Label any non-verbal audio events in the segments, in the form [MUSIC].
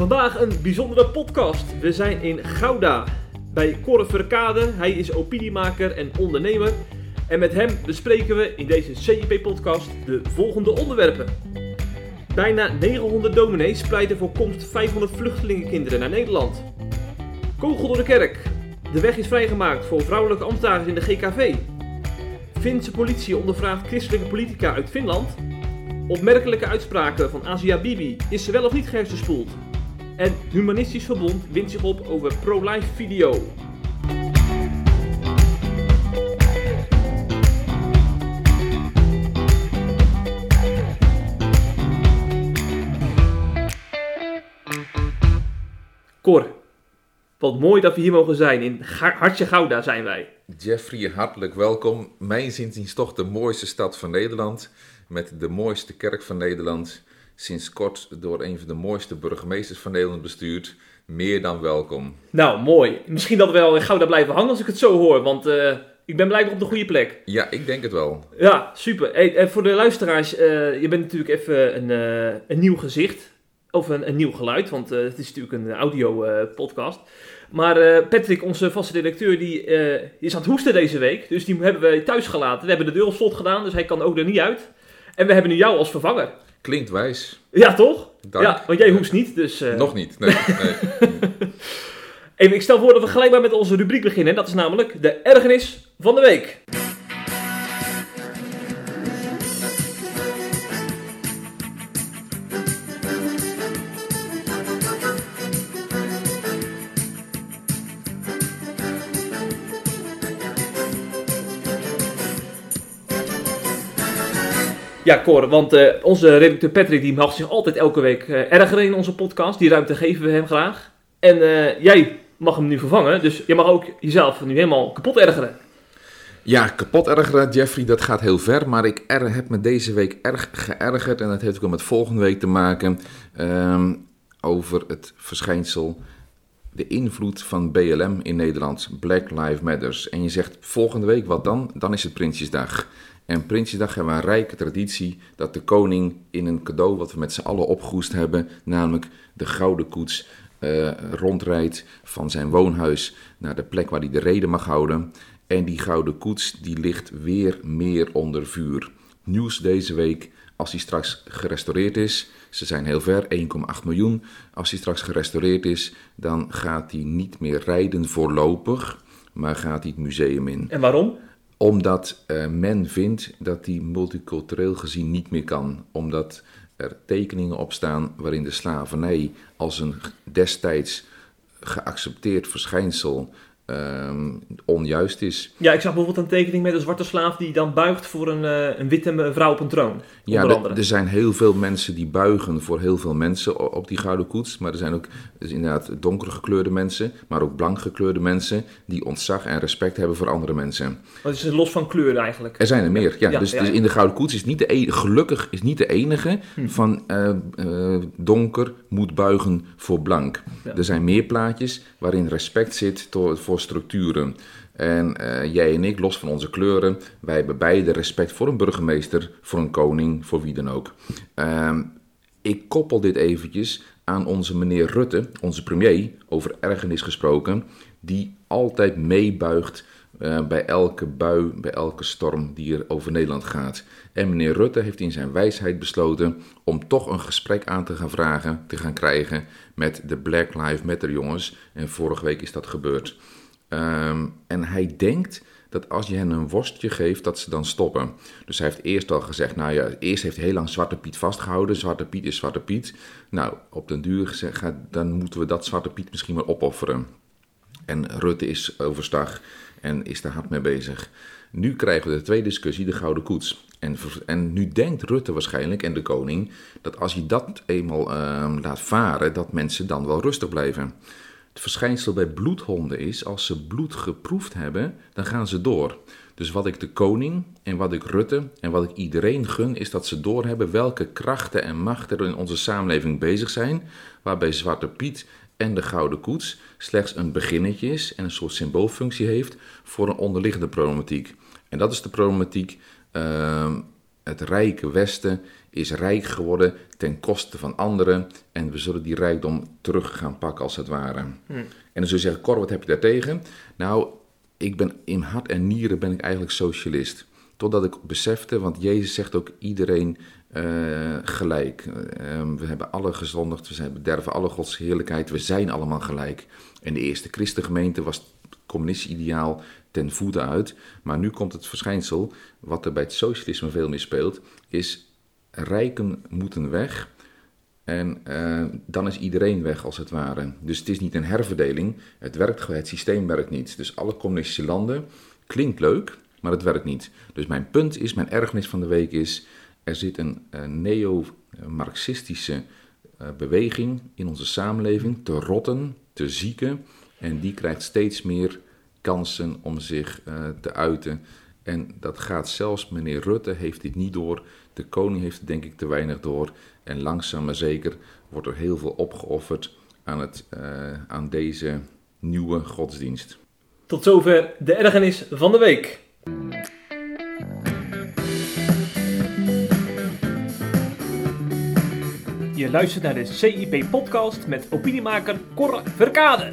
Vandaag een bijzondere podcast. We zijn in Gouda bij Cor Verkade. Hij is opiniemaker en ondernemer. En met hem bespreken we in deze CIP-podcast de volgende onderwerpen. Bijna 900 dominees pleiten voor komst 500 vluchtelingenkinderen naar Nederland. Kogel door de kerk. De weg is vrijgemaakt voor vrouwelijke ambtenaren in de GKV. Finse politie ondervraagt christelijke politica uit Finland. Opmerkelijke uitspraken van Asia Bibi. Is ze wel of niet gehersenspoeld? En Humanistisch Verbond wint zich op over pro-life video. Cor, wat mooi dat we hier mogen zijn. In Hartje Gouda zijn wij. Jeffrey, hartelijk welkom. Mijn zinziens toch de mooiste stad van Nederland. Met de mooiste kerk van Nederland. Sinds kort door een van de mooiste burgemeesters van Nederland bestuurd. Meer dan welkom. Nou, mooi. Misschien dat we wel in Gouda blijven hangen als ik het zo hoor, want eh, ik ben blijkbaar op de goede plek. Ja, ik denk het wel. Ja, super. Hey, en voor de luisteraars, eh, je bent natuurlijk even een, eh, een nieuw gezicht. Of een, een nieuw geluid, want eh, het is natuurlijk een audio-podcast. maar eh, Patrick, onze vaste redacteur, die eh, is aan het hoesten deze week. Dus die hebben we thuis gelaten. We hebben de deur op slot gedaan, dus hij kan ook er niet uit. En we hebben nu jou als vervanger. Klinkt wijs. Ja, toch? Dank. Ja, want jij hoest niet, dus... eh, Nog niet. Nee, nee. [LAUGHS] Even, ik stel voor dat we gelijk maar met onze rubriek beginnen. Dat is namelijk de ergernis van de week. Ja, Cor, want eh, onze redacteur Patrick die mag zich altijd elke week eh, ergeren in onze podcast. Die ruimte geven we hem graag. En eh, jij mag hem nu vervangen, dus jij mag ook jezelf nu helemaal kapot ergeren. Ja, kapot ergeren, Jeffrey, dat gaat heel ver. Maar ik er, heb me deze week erg geërgerd. En dat heeft ook met volgende week te maken. ehm, over het verschijnsel. De invloed van BLM in Nederland. Black Lives Matters. En je zegt volgende week wat dan? Dan is het Prinsjesdag. En Prinsjesdag hebben we een rijke traditie dat de koning in een cadeau wat we met z'n allen opgehoest hebben, namelijk de gouden koets, eh, rondrijdt van zijn woonhuis naar de plek waar hij de reden mag houden. En die gouden koets die ligt weer meer onder vuur. Nieuws deze week, als hij straks gerestaureerd is, ze zijn heel ver, 1,8 miljoen. Als hij straks gerestaureerd is, dan gaat hij niet meer rijden voorlopig, maar gaat hij het museum in En waarom? Omdat eh, men vindt dat die multicultureel gezien niet meer kan. Omdat er tekeningen op staan waarin de slavernij als een destijds geaccepteerd verschijnsel ehm, onjuist is. Ja, ik zag bijvoorbeeld een tekening met een zwarte slaaf die dan buigt voor een, eh, een witte vrouw op een troon. Ja, er- er zijn heel veel mensen die buigen voor heel veel mensen op die gouden koets. Maar er zijn ook dus inderdaad donker gekleurde mensen, maar ook blank gekleurde mensen die ontzag en respect hebben voor andere mensen. Het is los van kleur eigenlijk. Er zijn er meer, ja. Ja, dus, ja, dus in de Gouden Koets is niet de enige, gelukkig is niet de enige Hm. van eh, eh, donker moet buigen voor blank. Ja. Er zijn meer plaatjes waarin respect zit to- structuren. En eh, jij en ik, los van onze kleuren, wij hebben beide respect voor een burgemeester, voor een koning, voor wie dan ook. Ehm, ik koppel dit eventjes aan onze meneer Rutte, onze premier, over ergernis gesproken, die altijd meebuigt eh, bij elke bui, bij elke storm die er over Nederland gaat. En meneer Rutte heeft in zijn wijsheid besloten om toch een gesprek aan te gaan vragen, te gaan krijgen met de Black Lives Matter jongens. En vorige week is dat gebeurd. Ehm, en hij denkt dat als je hen een worstje geeft, dat ze dan stoppen. Dus hij heeft eerst al gezegd, nou ja, eerst heeft hij heel lang Zwarte Piet vastgehouden. Zwarte Piet is Zwarte Piet. Nou, op den duur gezegd, dan moeten we dat Zwarte Piet misschien maar opofferen. En Rutte is overstag en is daar hard mee bezig. Nu krijgen we de tweede discussie, de Gouden Koets. En, en nu denkt Rutte waarschijnlijk en de koning dat als je dat eenmaal ehm, laat varen, dat mensen dan wel rustig blijven. Verschijnsel bij bloedhonden is, als ze bloed geproefd hebben, dan gaan ze door. Dus wat ik de koning en wat ik Rutte en wat ik iedereen gun, is dat ze doorhebben welke krachten en machten er in onze samenleving bezig zijn, waarbij Zwarte Piet en de Gouden Koets slechts een beginnetje is en een soort symboolfunctie heeft voor een onderliggende problematiek. En dat is de problematiek ehm, het rijke Westen is rijk geworden ten koste van anderen. En we zullen die rijkdom terug gaan pakken, als het ware. Hm. En dan zul je zeggen, Cor, wat heb je daartegen? Nou, ik ben in hart en nieren ben ik eigenlijk socialist. Totdat ik besefte, want Jezus zegt ook iedereen eh, gelijk. Eh, we hebben alle gezondigd, we zijn bederven alle Gods heerlijkheid, we zijn allemaal gelijk. En de eerste christengemeente was het communistisch ideaal ten voeten uit. Maar nu komt het verschijnsel, wat er bij het socialisme veel meer speelt, is rijken moeten weg. En eh, dan is iedereen weg, als het ware. Dus het is niet een herverdeling. Het werkt het systeem werkt niet. Dus alle communistische landen klinkt leuk, maar het werkt niet. Dus mijn punt is, mijn ergernis van de week is, er zit een, neo-marxistische uh, beweging in onze samenleving te rotten, te zieken. En die krijgt steeds meer kansen om zich uh, te uiten. En dat gaat zelfs, meneer Rutte heeft dit niet door. De koning heeft denk ik te weinig door. En langzaam maar zeker wordt er heel veel opgeofferd aan, het, uh, aan deze nieuwe godsdienst. Tot zover de ergernis van de week. Je luistert naar de CIP-podcast met opiniemaker Cor Verkade.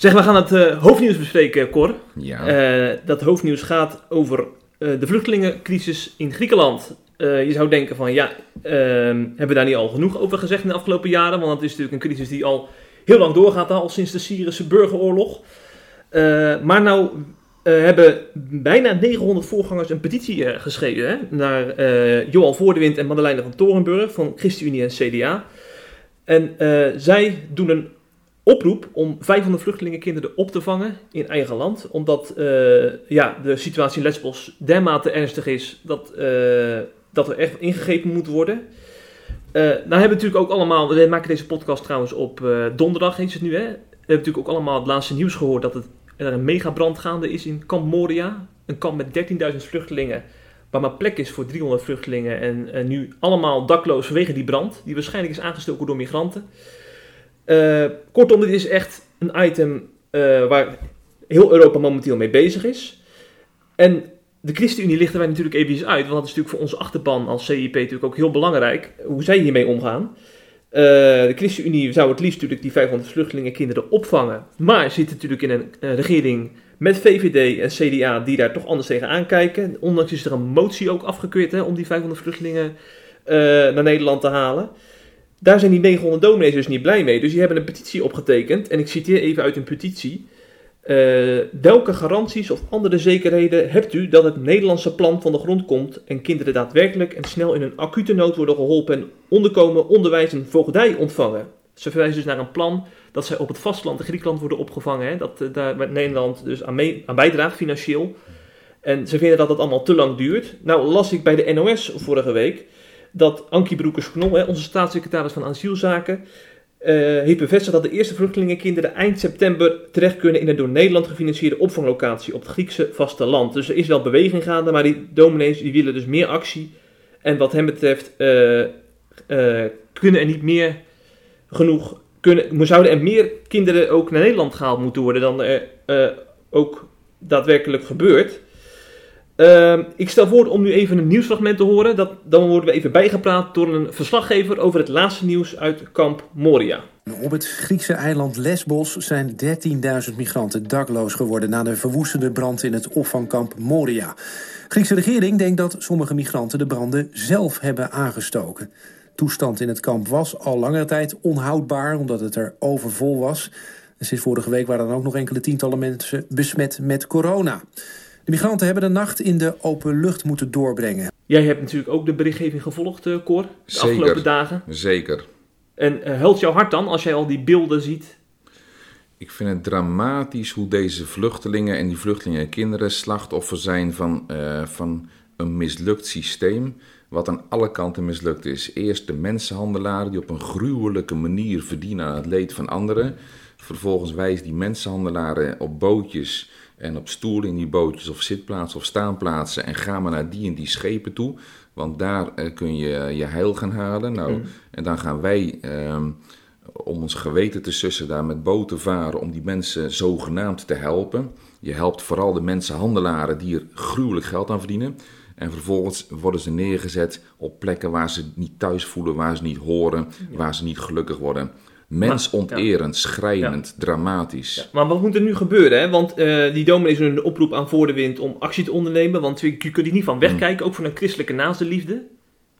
Zeg, we gaan het uh, hoofdnieuws bespreken, Cor. Ja. Uh, dat hoofdnieuws gaat over uh, de vluchtelingencrisis in Griekenland. je zou denken van, ja, ehm, hebben we daar niet al genoeg over gezegd in de afgelopen jaren? Want het is natuurlijk een crisis die al heel lang doorgaat, al sinds de Syrische burgeroorlog. maar nou hebben bijna 900 voorgangers een petitie geschreven hè, naar Johan Voordewind en Madeleine van Torenburg van ChristenUnie en CDA. En zij doen een oproep om 500 vluchtelingenkinderen op te vangen in eigen land. Omdat uh, ja, de situatie in Lesbos dermate ernstig is dat, uh, dat er echt ingegrepen moet worden. Uh, nou hebben we natuurlijk ook allemaal, we maken deze podcast trouwens op donderdag, is het nu hè. We hebben natuurlijk ook allemaal het laatste nieuws gehoord dat er een megabrand gaande is in kamp Moria. Een kamp met 13.000 vluchtelingen, waar maar plek is voor 300 vluchtelingen. En, en nu allemaal dakloos vanwege die brand, die waarschijnlijk is aangestoken door migranten. Uh, kortom, dit is echt een item uh, waar heel Europa momenteel mee bezig is. En de ChristenUnie lichten wij natuurlijk even uit, want dat is natuurlijk voor onze achterban als CIP natuurlijk ook heel belangrijk, hoe zij hiermee omgaan. Uh, de ChristenUnie zou het liefst natuurlijk die 500 vluchtelingenkinderen opvangen, maar zit natuurlijk in een, een regering met VVD en CDA die daar toch anders tegen aankijken. Ondanks is er een motie ook afgekeurd hè, om die 500 vluchtelingen naar Nederland te halen. Daar zijn die 900 dominees dus niet blij mee. Dus die hebben een petitie opgetekend. En ik citeer even uit een petitie. Uh, welke garanties of andere zekerheden hebt u dat het Nederlandse plan van de grond komt en kinderen daadwerkelijk en snel in een acute nood worden geholpen en onderkomen, onderwijs en voogdij ontvangen? Ze verwijzen dus naar een plan dat zij op het vasteland in Griekenland worden opgevangen. Hè, dat uh, daar met Nederland dus aan, aan bijdraagt financieel. En ze vinden dat dat allemaal te lang duurt. Nou las ik bij de NOS vorige week dat Ankie Broekers-Knol, onze staatssecretaris van Asielzaken, uh, heeft bevestigd dat de eerste vluchtelingenkinderen eind september terecht kunnen in een door Nederland gefinancierde opvanglocatie op het Griekse vasteland. Dus er is wel beweging gaande, maar die dominees die willen dus meer actie. En wat hem betreft uh, uh, kunnen er niet meer genoeg, kunnen, zouden er meer kinderen ook naar Nederland gehaald moeten worden dan er ook daadwerkelijk gebeurt. Uh, ik stel voor om nu even een nieuwsfragment te horen. Dat, dan worden we even bijgepraat door een verslaggever over het laatste nieuws uit kamp Moria. Op het Griekse eiland Lesbos zijn 13.000 migranten dakloos geworden na de verwoestende brand in het opvangkamp Moria. De Griekse regering denkt dat sommige migranten de branden zelf hebben aangestoken. Toestand in het kamp was al langere tijd onhoudbaar omdat het er overvol was. En sinds vorige week waren er ook nog enkele tientallen mensen besmet met corona. De migranten hebben de nacht in de open lucht moeten doorbrengen. Jij hebt natuurlijk ook de berichtgeving gevolgd, uh, Cor, de Zeker. afgelopen dagen. Zeker. En uh, huilt jouw hart dan als jij al die beelden ziet? Ik vind het dramatisch hoe deze vluchtelingen en die vluchtelingen en kinderen slachtoffer zijn van, uh, van een mislukt systeem. Wat aan alle kanten mislukt is. Eerst de mensenhandelaren die op een gruwelijke manier verdienen aan het leed van anderen. Vervolgens wijzen die mensenhandelaren op bootjes en op stoelen in die bootjes of zitplaatsen of staanplaatsen en ga maar naar die en die schepen toe. Want daar uh, kun je je heil gaan halen. Nou, mm. En dan gaan wij uh, om ons geweten te sussen, daar met boten varen om die mensen zogenaamd te helpen. Je helpt vooral de mensenhandelaren die er gruwelijk geld aan verdienen. En vervolgens worden ze neergezet op plekken waar ze niet thuis voelen, waar ze niet horen, waar ze niet gelukkig worden. Mensonterend, schrijnend, dramatisch. Maar wat moet er nu gebeuren? Hè? Want uh, die dominees doen een oproep aan voor de wind om actie te ondernemen. Want je, kunt er niet van wegkijken, ook van een christelijke naastenliefde.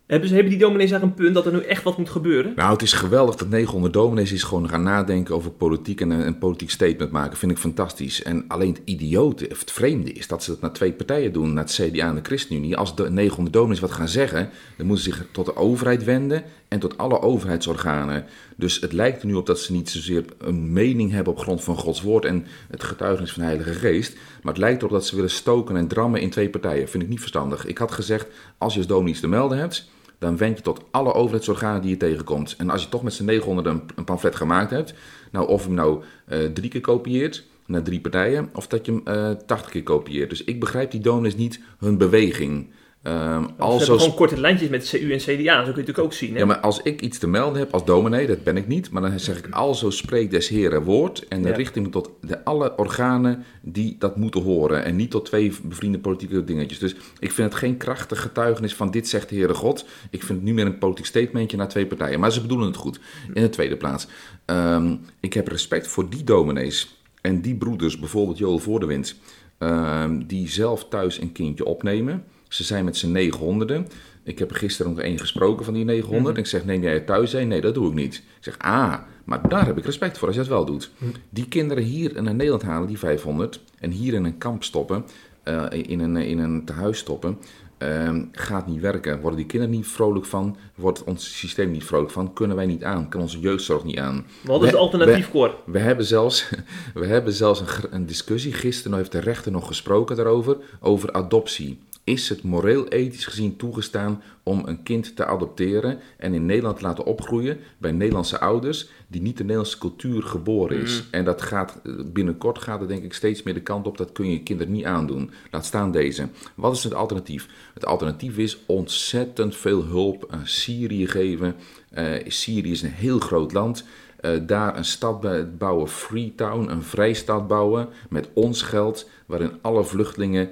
Hebben, ze, hebben die dominees daar een punt dat er nu echt wat moet gebeuren? Nou, het is geweldig dat 900 dominees is gewoon gaan nadenken over politiek en een, politiek statement maken. Vind ik fantastisch. En alleen het idiote, of het vreemde is dat ze dat naar twee partijen doen, naar het CDA en de ChristenUnie. Als de 900 dominees wat gaan zeggen, dan moeten ze zich tot de overheid wenden en tot alle overheidsorganen. Dus het lijkt er nu op dat ze niet zozeer een mening hebben op grond van Gods woord en het getuigenis van de Heilige Geest. Maar het lijkt erop dat ze willen stoken en drammen in twee partijen. Vind ik niet verstandig. Ik had gezegd, als je als dominee iets te melden hebt dan wend je tot alle overheidsorganen die je tegenkomt. En als je toch met z'n 900 een, pamflet gemaakt hebt, nou of hem nou uh, drie keer kopieert naar drie partijen, of dat je hem uh, 80 keer kopieert. Dus ik begrijp die donors niet hun beweging. Um, als zo... gewoon korte lijntjes met CU en CDA, zo kun je natuurlijk ook zien. Hè? Ja, maar als ik iets te melden heb als dominee, dat ben ik niet, maar dan zeg ik alzo spreekt des heren woord en de ja. richting tot de, alle organen die dat moeten horen en niet tot twee bevriende politieke dingetjes. Dus ik vind het geen krachtig getuigenis van dit zegt de Heere God. Ik vind het nu meer een politiek statementje naar twee partijen, maar ze bedoelen het goed. In de tweede plaats, um, ik heb respect voor die dominees en die broeders, bijvoorbeeld Joel Voordewind, um, die zelf thuis een kindje opnemen ze zijn met z'n 900. Ik heb er gisteren nog één gesproken van die 900. Mm -hmm. Ik zeg, neem jij het thuis heen? Nee, dat doe ik niet. Ik zeg, ah, maar daar heb ik respect voor als je dat wel doet. Mm. Die kinderen hier naar Nederland halen, die 500, en hier in een kamp stoppen, uh, in, een, in een tehuis stoppen, uh, gaat niet werken. Worden die kinderen niet vrolijk van? Wordt ons systeem niet vrolijk van? Kunnen wij niet aan? Kan onze jeugdzorg niet aan? Wat is het alternatief, Cor? We, we, hebben zelfs, [LAUGHS] we hebben zelfs een, een discussie. Gisteren heeft de rechter nog gesproken daarover, over adoptie is het moreel-ethisch gezien toegestaan om een kind te adopteren en in Nederland te laten opgroeien bij Nederlandse ouders die niet de Nederlandse cultuur geboren is. Mm. En dat gaat binnenkort gaat het denk ik steeds meer de kant op dat kun je kinderen niet aandoen. Laat staan deze. Wat is het alternatief? Het alternatief is ontzettend veel hulp aan Syrië geven. Uh, Syrië is een heel groot land. Uh, daar een stad bouwen, Freetown, een vrijstad bouwen met ons geld, waarin alle vluchtelingen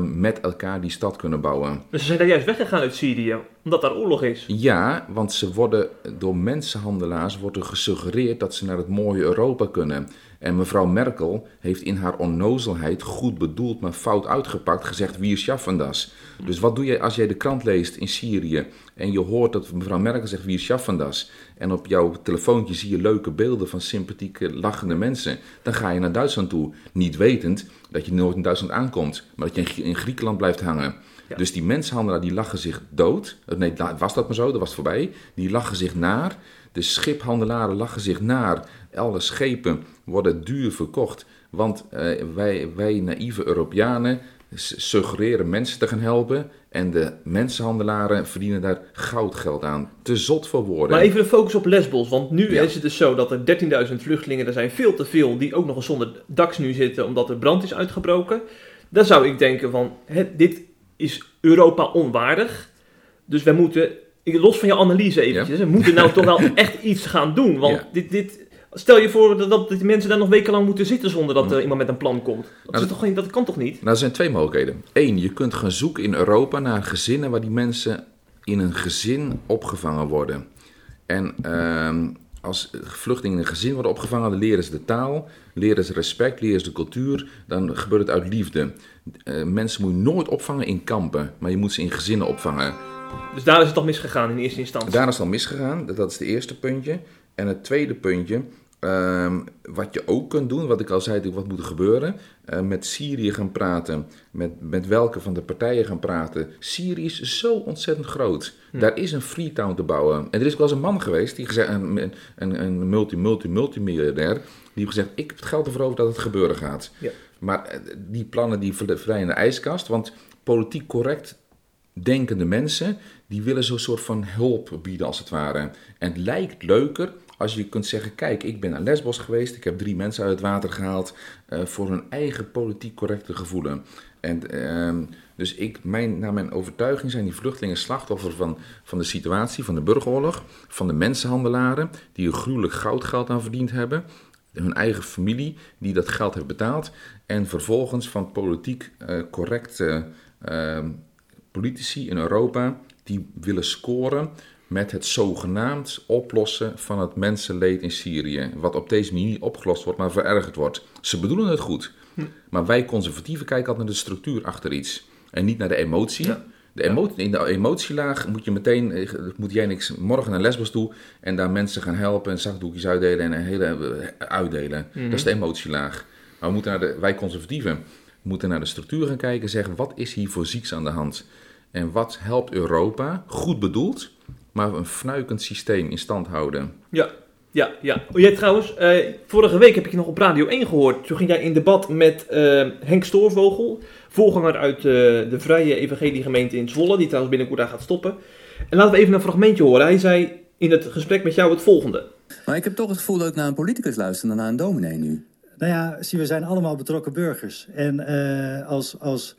met elkaar die stad kunnen bouwen. Dus ze zijn daar juist weggegaan uit Syrië, omdat daar oorlog is? Ja, want ze worden door mensenhandelaars wordt er gesuggereerd dat ze naar het mooie Europa kunnen. En mevrouw Merkel heeft in haar onnozelheid, goed bedoeld, maar fout uitgepakt, gezegd wie is Schaffendas. Dus wat doe je als jij de krant leest in Syrië en je hoort dat mevrouw Merkel zegt wie is Schaffendas en op jouw telefoontje zie je leuke beelden van sympathieke, lachende mensen, dan ga je naar Duitsland toe, niet wetend dat je nooit in Duitsland aankomt, maar dat je in Griekenland blijft hangen. Ja. Dus die mensenhandelaar die lachen zich dood. Nee, was dat maar zo, dat was het voorbij. Die lachen zich naar. De schiphandelaren lachen zich naar. Alle schepen worden duur verkocht. Want uh, wij, wij naïeve Europeanen suggereren mensen te gaan helpen. En de mensenhandelaren verdienen daar goudgeld aan. Te zot voor woorden. Maar even de focus op Lesbos. Want nu ja. is het dus zo dat er 13.000 vluchtelingen, er zijn veel te veel, die ook nog eens zonder daks nu zitten omdat er brand is uitgebroken. Dan zou ik denken van, dit is Europa onwaardig. Dus wij moeten, los van je analyse eventjes, we moeten nou [LAUGHS] toch wel echt iets gaan doen. Want dit, dit, Stel je voor dat, dat die mensen daar nog wekenlang moeten zitten zonder dat er iemand met een plan komt. Dat, nou, is toch, dat kan toch niet? Nou, er zijn twee mogelijkheden. Eén, je kunt gaan zoeken in Europa naar gezinnen waar die mensen in een gezin opgevangen worden. En uh, als vluchtelingen in een gezin worden opgevangen, dan leren ze de taal, leren ze respect, leren ze de cultuur. Dan gebeurt het uit liefde. Uh, mensen moet je nooit opvangen in kampen, maar je moet ze in gezinnen opvangen. Dus daar is het toch misgegaan in eerste instantie? Daar is het al misgegaan, dat is het eerste puntje. En het tweede puntje, Um, wat je ook kunt doen, wat ik al zei, wat moet er gebeuren, uh, met Syrië gaan praten, met, met welke van de partijen gaan praten. Syrië is zo ontzettend groot. Hm. Daar is een Freetown te bouwen. En er is wel eens een man geweest, die gezegd, een, een, een multi, multi, multimiljardair, die heeft gezegd, ik heb het geld ervoor over dat het gebeuren gaat. Ja. Maar die plannen die verdwijnen in de ijskast, want politiek correct denkende mensen, die willen zo'n soort van hulp bieden als het ware. En het lijkt leuker Als je kunt zeggen, kijk, ik ben naar Lesbos geweest, ik heb drie mensen uit het water gehaald uh, voor hun eigen politiek correcte gevoelen. En ehm, dus ik, mijn, naar mijn overtuiging zijn die vluchtelingen slachtoffer van, van de situatie, van de burgeroorlog, van de mensenhandelaren die er gruwelijk goudgeld aan verdiend hebben, hun eigen familie die dat geld heeft betaald, en vervolgens van politiek uh, correcte ehm, politici in Europa die willen scoren met het zogenaamd oplossen van het mensenleed in Syrië. Wat op deze manier niet opgelost wordt, maar verergerd wordt. Ze bedoelen het goed. Hm. Maar wij conservatieven kijken altijd naar de structuur achter iets. En niet naar de emotie. De emotie, in de emotielaag moet je meteen, eh, moet jij niks morgen naar Lesbos toe en daar mensen gaan helpen en zakdoekjes uitdelen en een hele eh, uitdelen. Dat is de emotielaag. Maar we moeten naar de, wij conservatieven moeten naar de structuur gaan kijken en zeggen wat is hier voor zieks aan de hand? En wat helpt Europa, goed bedoeld, maar een fnuikend systeem in stand houden? Ja, ja, ja. Oh, jij trouwens, uh, vorige week heb ik je nog op Radio 1 gehoord. Toen ging jij in debat met Henk Stoorvogel, voorganger uit uh, de Vrije Evangeliegemeente in Zwolle, die trouwens binnenkort daar gaat stoppen. En laten we even een fragmentje horen. Hij zei in het gesprek met jou het volgende. Maar ik heb toch het gevoel dat ik naar een politicus luister dan naar een dominee nu. Nou ja, zie, we zijn allemaal betrokken burgers. En als, als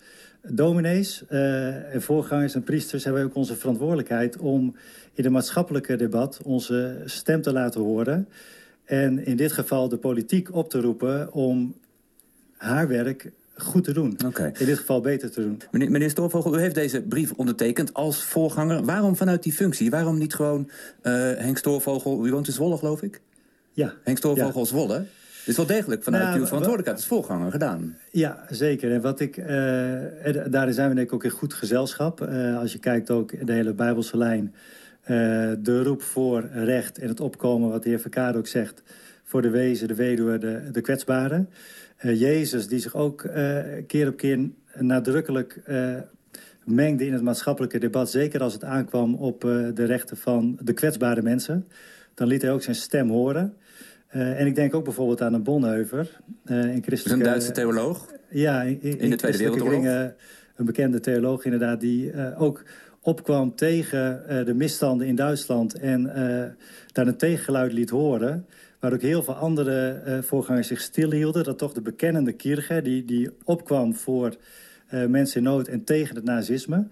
dominees en voorgangers en priesters hebben we ook onze verantwoordelijkheid om in het maatschappelijke debat onze stem te laten horen. En in dit geval de politiek op te roepen om haar werk goed te doen. Okay. In dit geval beter te doen. Meneer, meneer Stoorvogel, u heeft deze brief ondertekend als voorganger. Waarom vanuit die functie? Waarom niet gewoon uh, Henk Stoorvogel... U woont in Zwolle, geloof ik? Ja. Henk Stoorvogel ja. Zwolle. Het is wel degelijk vanuit nou, uw verantwoordelijkheid als voorganger gedaan. Ja, zeker. En wat ik, uh, daarin zijn we denk ik ook in goed gezelschap. Uh, als je kijkt ook de hele Bijbelse lijn... De roep voor recht en het opkomen, wat de heer Verkade ook zegt... voor de wezen, de weduwe, de, de kwetsbaren. Uh, Jezus, die zich ook uh, keer op keer nadrukkelijk mengde in het maatschappelijke debat... zeker als het aankwam op de rechten van de kwetsbare mensen... dan liet hij ook zijn stem horen... en ik denk ook bijvoorbeeld aan een Bonheuver. in christelijke, een Duitse theoloog? Ja, in, in, in de Tweede Wereldoorlog. een bekende theoloog inderdaad, die ook opkwam tegen uh, de misstanden in Duitsland... en uh, daar een tegengeluid liet horen... waar ook heel veel andere uh, voorgangers zich stilhielden... dat toch de bekennende Kirche, die, die opkwam voor mensen in nood... en tegen het nazisme...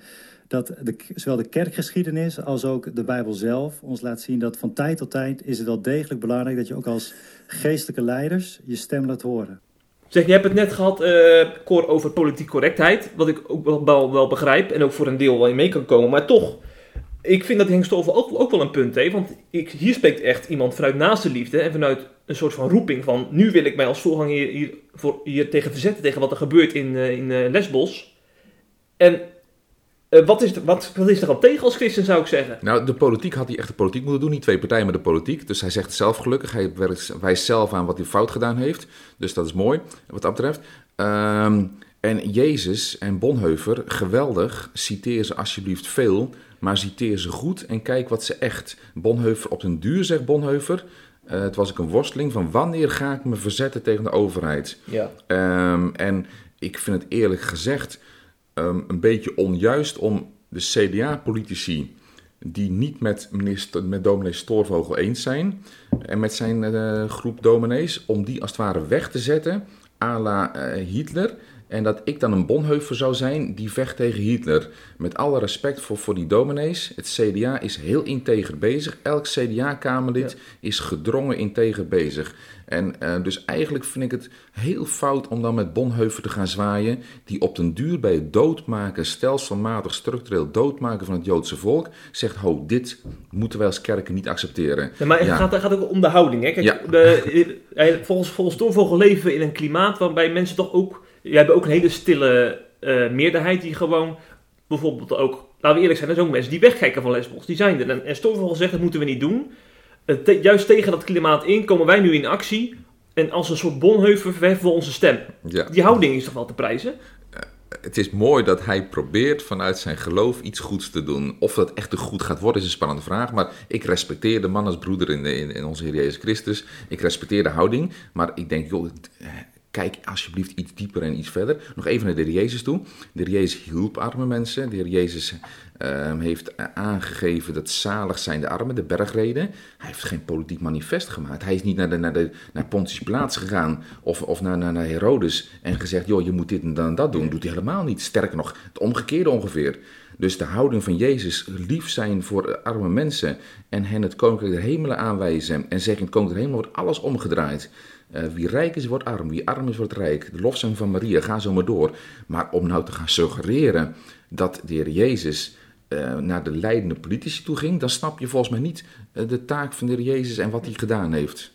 dat de, zowel de kerkgeschiedenis als ook de Bijbel zelf ons laat zien... dat van tijd tot tijd is het wel degelijk belangrijk... dat je ook als geestelijke leiders je stem laat horen. Zeg, je hebt het net gehad, uh, Cor, over politiek correctheid. Wat ik ook wel, wel, begrijp en ook voor een deel wel in mee kan komen. Maar toch, ik vind dat Henk Stoffel ook, ook wel een punt heeft. Want ik, hier spreekt echt iemand vanuit naaste liefde en vanuit een soort van roeping van... nu wil ik mij als voorganger hier, hier, voor, hier tegen verzetten, tegen wat er gebeurt in, uh, in uh, Lesbos. En uh, wat, is, wat, wat is er al tegen als christen, zou ik zeggen? Nou, de politiek had hij echt de politiek moeten doen. Niet twee partijen, maar de politiek. Dus hij zegt zelf gelukkig. Hij wijst zelf aan wat hij fout gedaan heeft. Dus dat is mooi, wat dat betreft. Um, en Jezus en Bonheuver, geweldig. Citeer ze alsjeblieft veel, maar citeer ze goed en kijk wat ze echt. Bonheuver op den duur, zegt Bonheuver. Uh, het was ik een worsteling van wanneer ga ik me verzetten tegen de overheid. Ja. Um, en ik vind het eerlijk gezegd um, een beetje onjuist om de CDA-politici die niet met, minister, met dominee Stoorvogel eens zijn en met zijn uh, groep dominees, om die als het ware weg te zetten à la uh, Hitler en dat ik dan een Bonheuver zou zijn die vecht tegen Hitler. Met alle respect voor, voor die dominees. Het CDA is heel integer bezig. Elk CDA-kamerlid is gedrongen integer bezig. En uh, dus eigenlijk vind ik het heel fout om dan met Bonheuver te gaan zwaaien. Die op den duur bij het doodmaken, stelselmatig structureel doodmaken van het Joodse volk. Zegt, ho, dit moeten wij als kerken niet accepteren. Ja, maar het ja. gaat, gaat, ook om de houding. Hè? Kijk, de, [LAUGHS] volgens, volgens Doorvogel leven we in een klimaat waarbij mensen toch ook je hebt ook een hele stille uh, meerderheid die gewoon bijvoorbeeld ook, laten we eerlijk zijn, er zijn ook mensen die wegkijken van Lesbos. Die zijn er. En, en zegt, dat moeten we niet doen. Uh, te, juist tegen dat klimaat in komen wij nu in actie. En als een soort bonheuvel verheffen we onze stem. Ja. Die houding is toch wel te prijzen? Het is mooi dat hij probeert vanuit zijn geloof iets goeds te doen. Of dat echt goed gaat worden is een spannende vraag. Maar ik respecteer de man als broeder in, de, in, in onze Heer Jezus Christus. Ik respecteer de houding. Maar ik denk, joh, kijk alsjeblieft iets dieper en iets verder. Nog even naar de Heer Jezus toe. De Heer Jezus hielp arme mensen. De Heer Jezus uh, heeft aangegeven dat zalig zijn de armen, de bergreden. Hij heeft geen politiek manifest gemaakt. Hij is niet naar, de, naar, de, naar Pontius Plaats gegaan of, of naar, naar, naar Herodes en gezegd, joh, je moet dit en dan dat doen. Doet hij helemaal niet. Sterker nog, het omgekeerde ongeveer. Dus de houding van Jezus, lief zijn voor arme mensen en hen het koninkrijk der hemelen aanwijzen en zeggen, het koninkrijk der hemelen wordt alles omgedraaid. Uh, wie rijk is, wordt arm. Wie arm is, wordt rijk. De lofzang van Maria, ga zo maar door. Maar om nou te gaan suggereren dat de Heer Jezus uh, naar de leidende politici toe ging, dan snap je volgens mij niet uh, de taak van de Heer Jezus en wat hij gedaan heeft.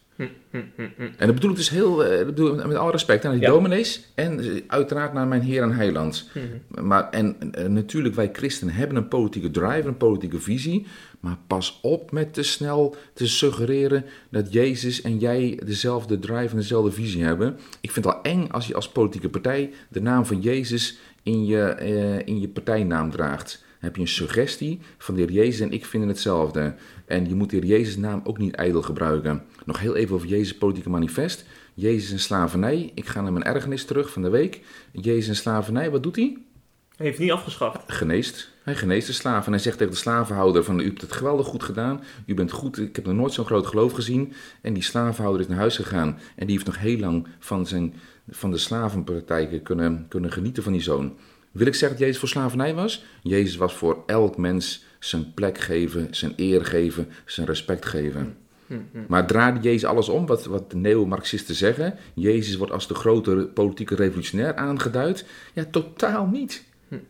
En dat bedoel ik dus heel, uh, bedoel, met alle respect aan die ja. dominees en uiteraard naar mijn Heer en Heiland. Maar, en natuurlijk, wij christenen hebben een politieke drive, een politieke visie, maar pas op met te snel te suggereren dat Jezus en jij dezelfde drive en dezelfde visie hebben. Ik vind het al eng als je als politieke partij de naam van Jezus in je, in je partijnaam draagt heb je een suggestie van de Heer Jezus en ik vinden hetzelfde. En je moet de Heer Jezus naam ook niet ijdel gebruiken. Nog heel even over Jezus politieke manifest. Jezus en slavernij. Ik ga naar mijn ergernis terug van de week. Jezus en slavernij, wat doet hij? Hij heeft niet afgeschaft. Geneest. Hij geneest de slaven. En hij zegt tegen de slavenhouder van, u hebt het geweldig goed gedaan. U bent goed, ik heb nog nooit zo'n groot geloof gezien. En die slavenhouder is naar huis gegaan. En die heeft nog heel lang van, zijn, van de slavenpraktijken kunnen, kunnen genieten van die zoon. Wil ik zeggen dat Jezus voor slavernij was? Jezus was voor elk mens zijn plek geven, zijn eer geven, zijn respect geven. Maar draaide Jezus alles om, wat, wat de neo-Marxisten zeggen? Jezus wordt als de grote politieke revolutionair aangeduid? Ja, totaal niet.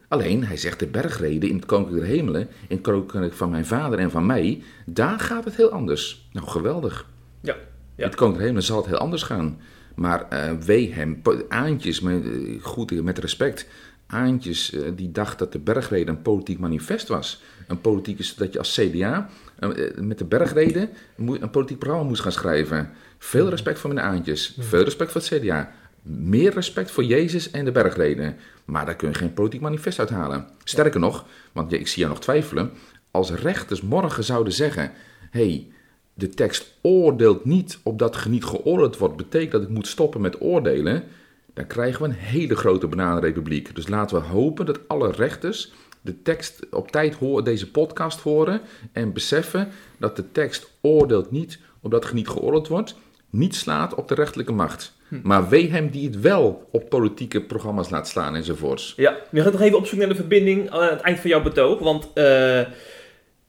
Alleen, hij zegt de bergreden in het koninkrijk der hemelen, in het koninkrijk van mijn vader en van mij, daar gaat het heel anders. Nou, geweldig. Ja. het koninkrijk der hemelen zal het heel anders gaan. Maar uh, wee hem, aantjes, met, goed, met respect, Aantjes uh, die dacht dat de bergreden een politiek manifest was. Een politiek is dat je als CDA uh, eh, met de bergreden een politiek programma moest gaan schrijven. Veel respect voor mijn Aantjes. Veel respect voor het CDA. Meer respect voor Jezus en de bergreden. Maar daar kun je geen politiek manifest uithalen. Sterker nog, want ik zie jou nog twijfelen. Als rechters morgen zouden zeggen: hey, de tekst oordeelt niet opdat ge niet geoordeeld wordt, betekent dat ik moet stoppen met oordelen dan krijgen we een hele grote bananenrepubliek. Dus laten we hopen dat alle rechters de tekst op tijd horen, deze podcast horen en beseffen dat de tekst oordeelt niet omdat er niet geoordeeld wordt, niet slaat op de rechterlijke macht. Hm. Maar wee hem die het wel op politieke programma's laat slaan enzovoorts. Ja, we gaan nog even op zoek naar de verbinding aan het eind van jouw betoog. Want uh,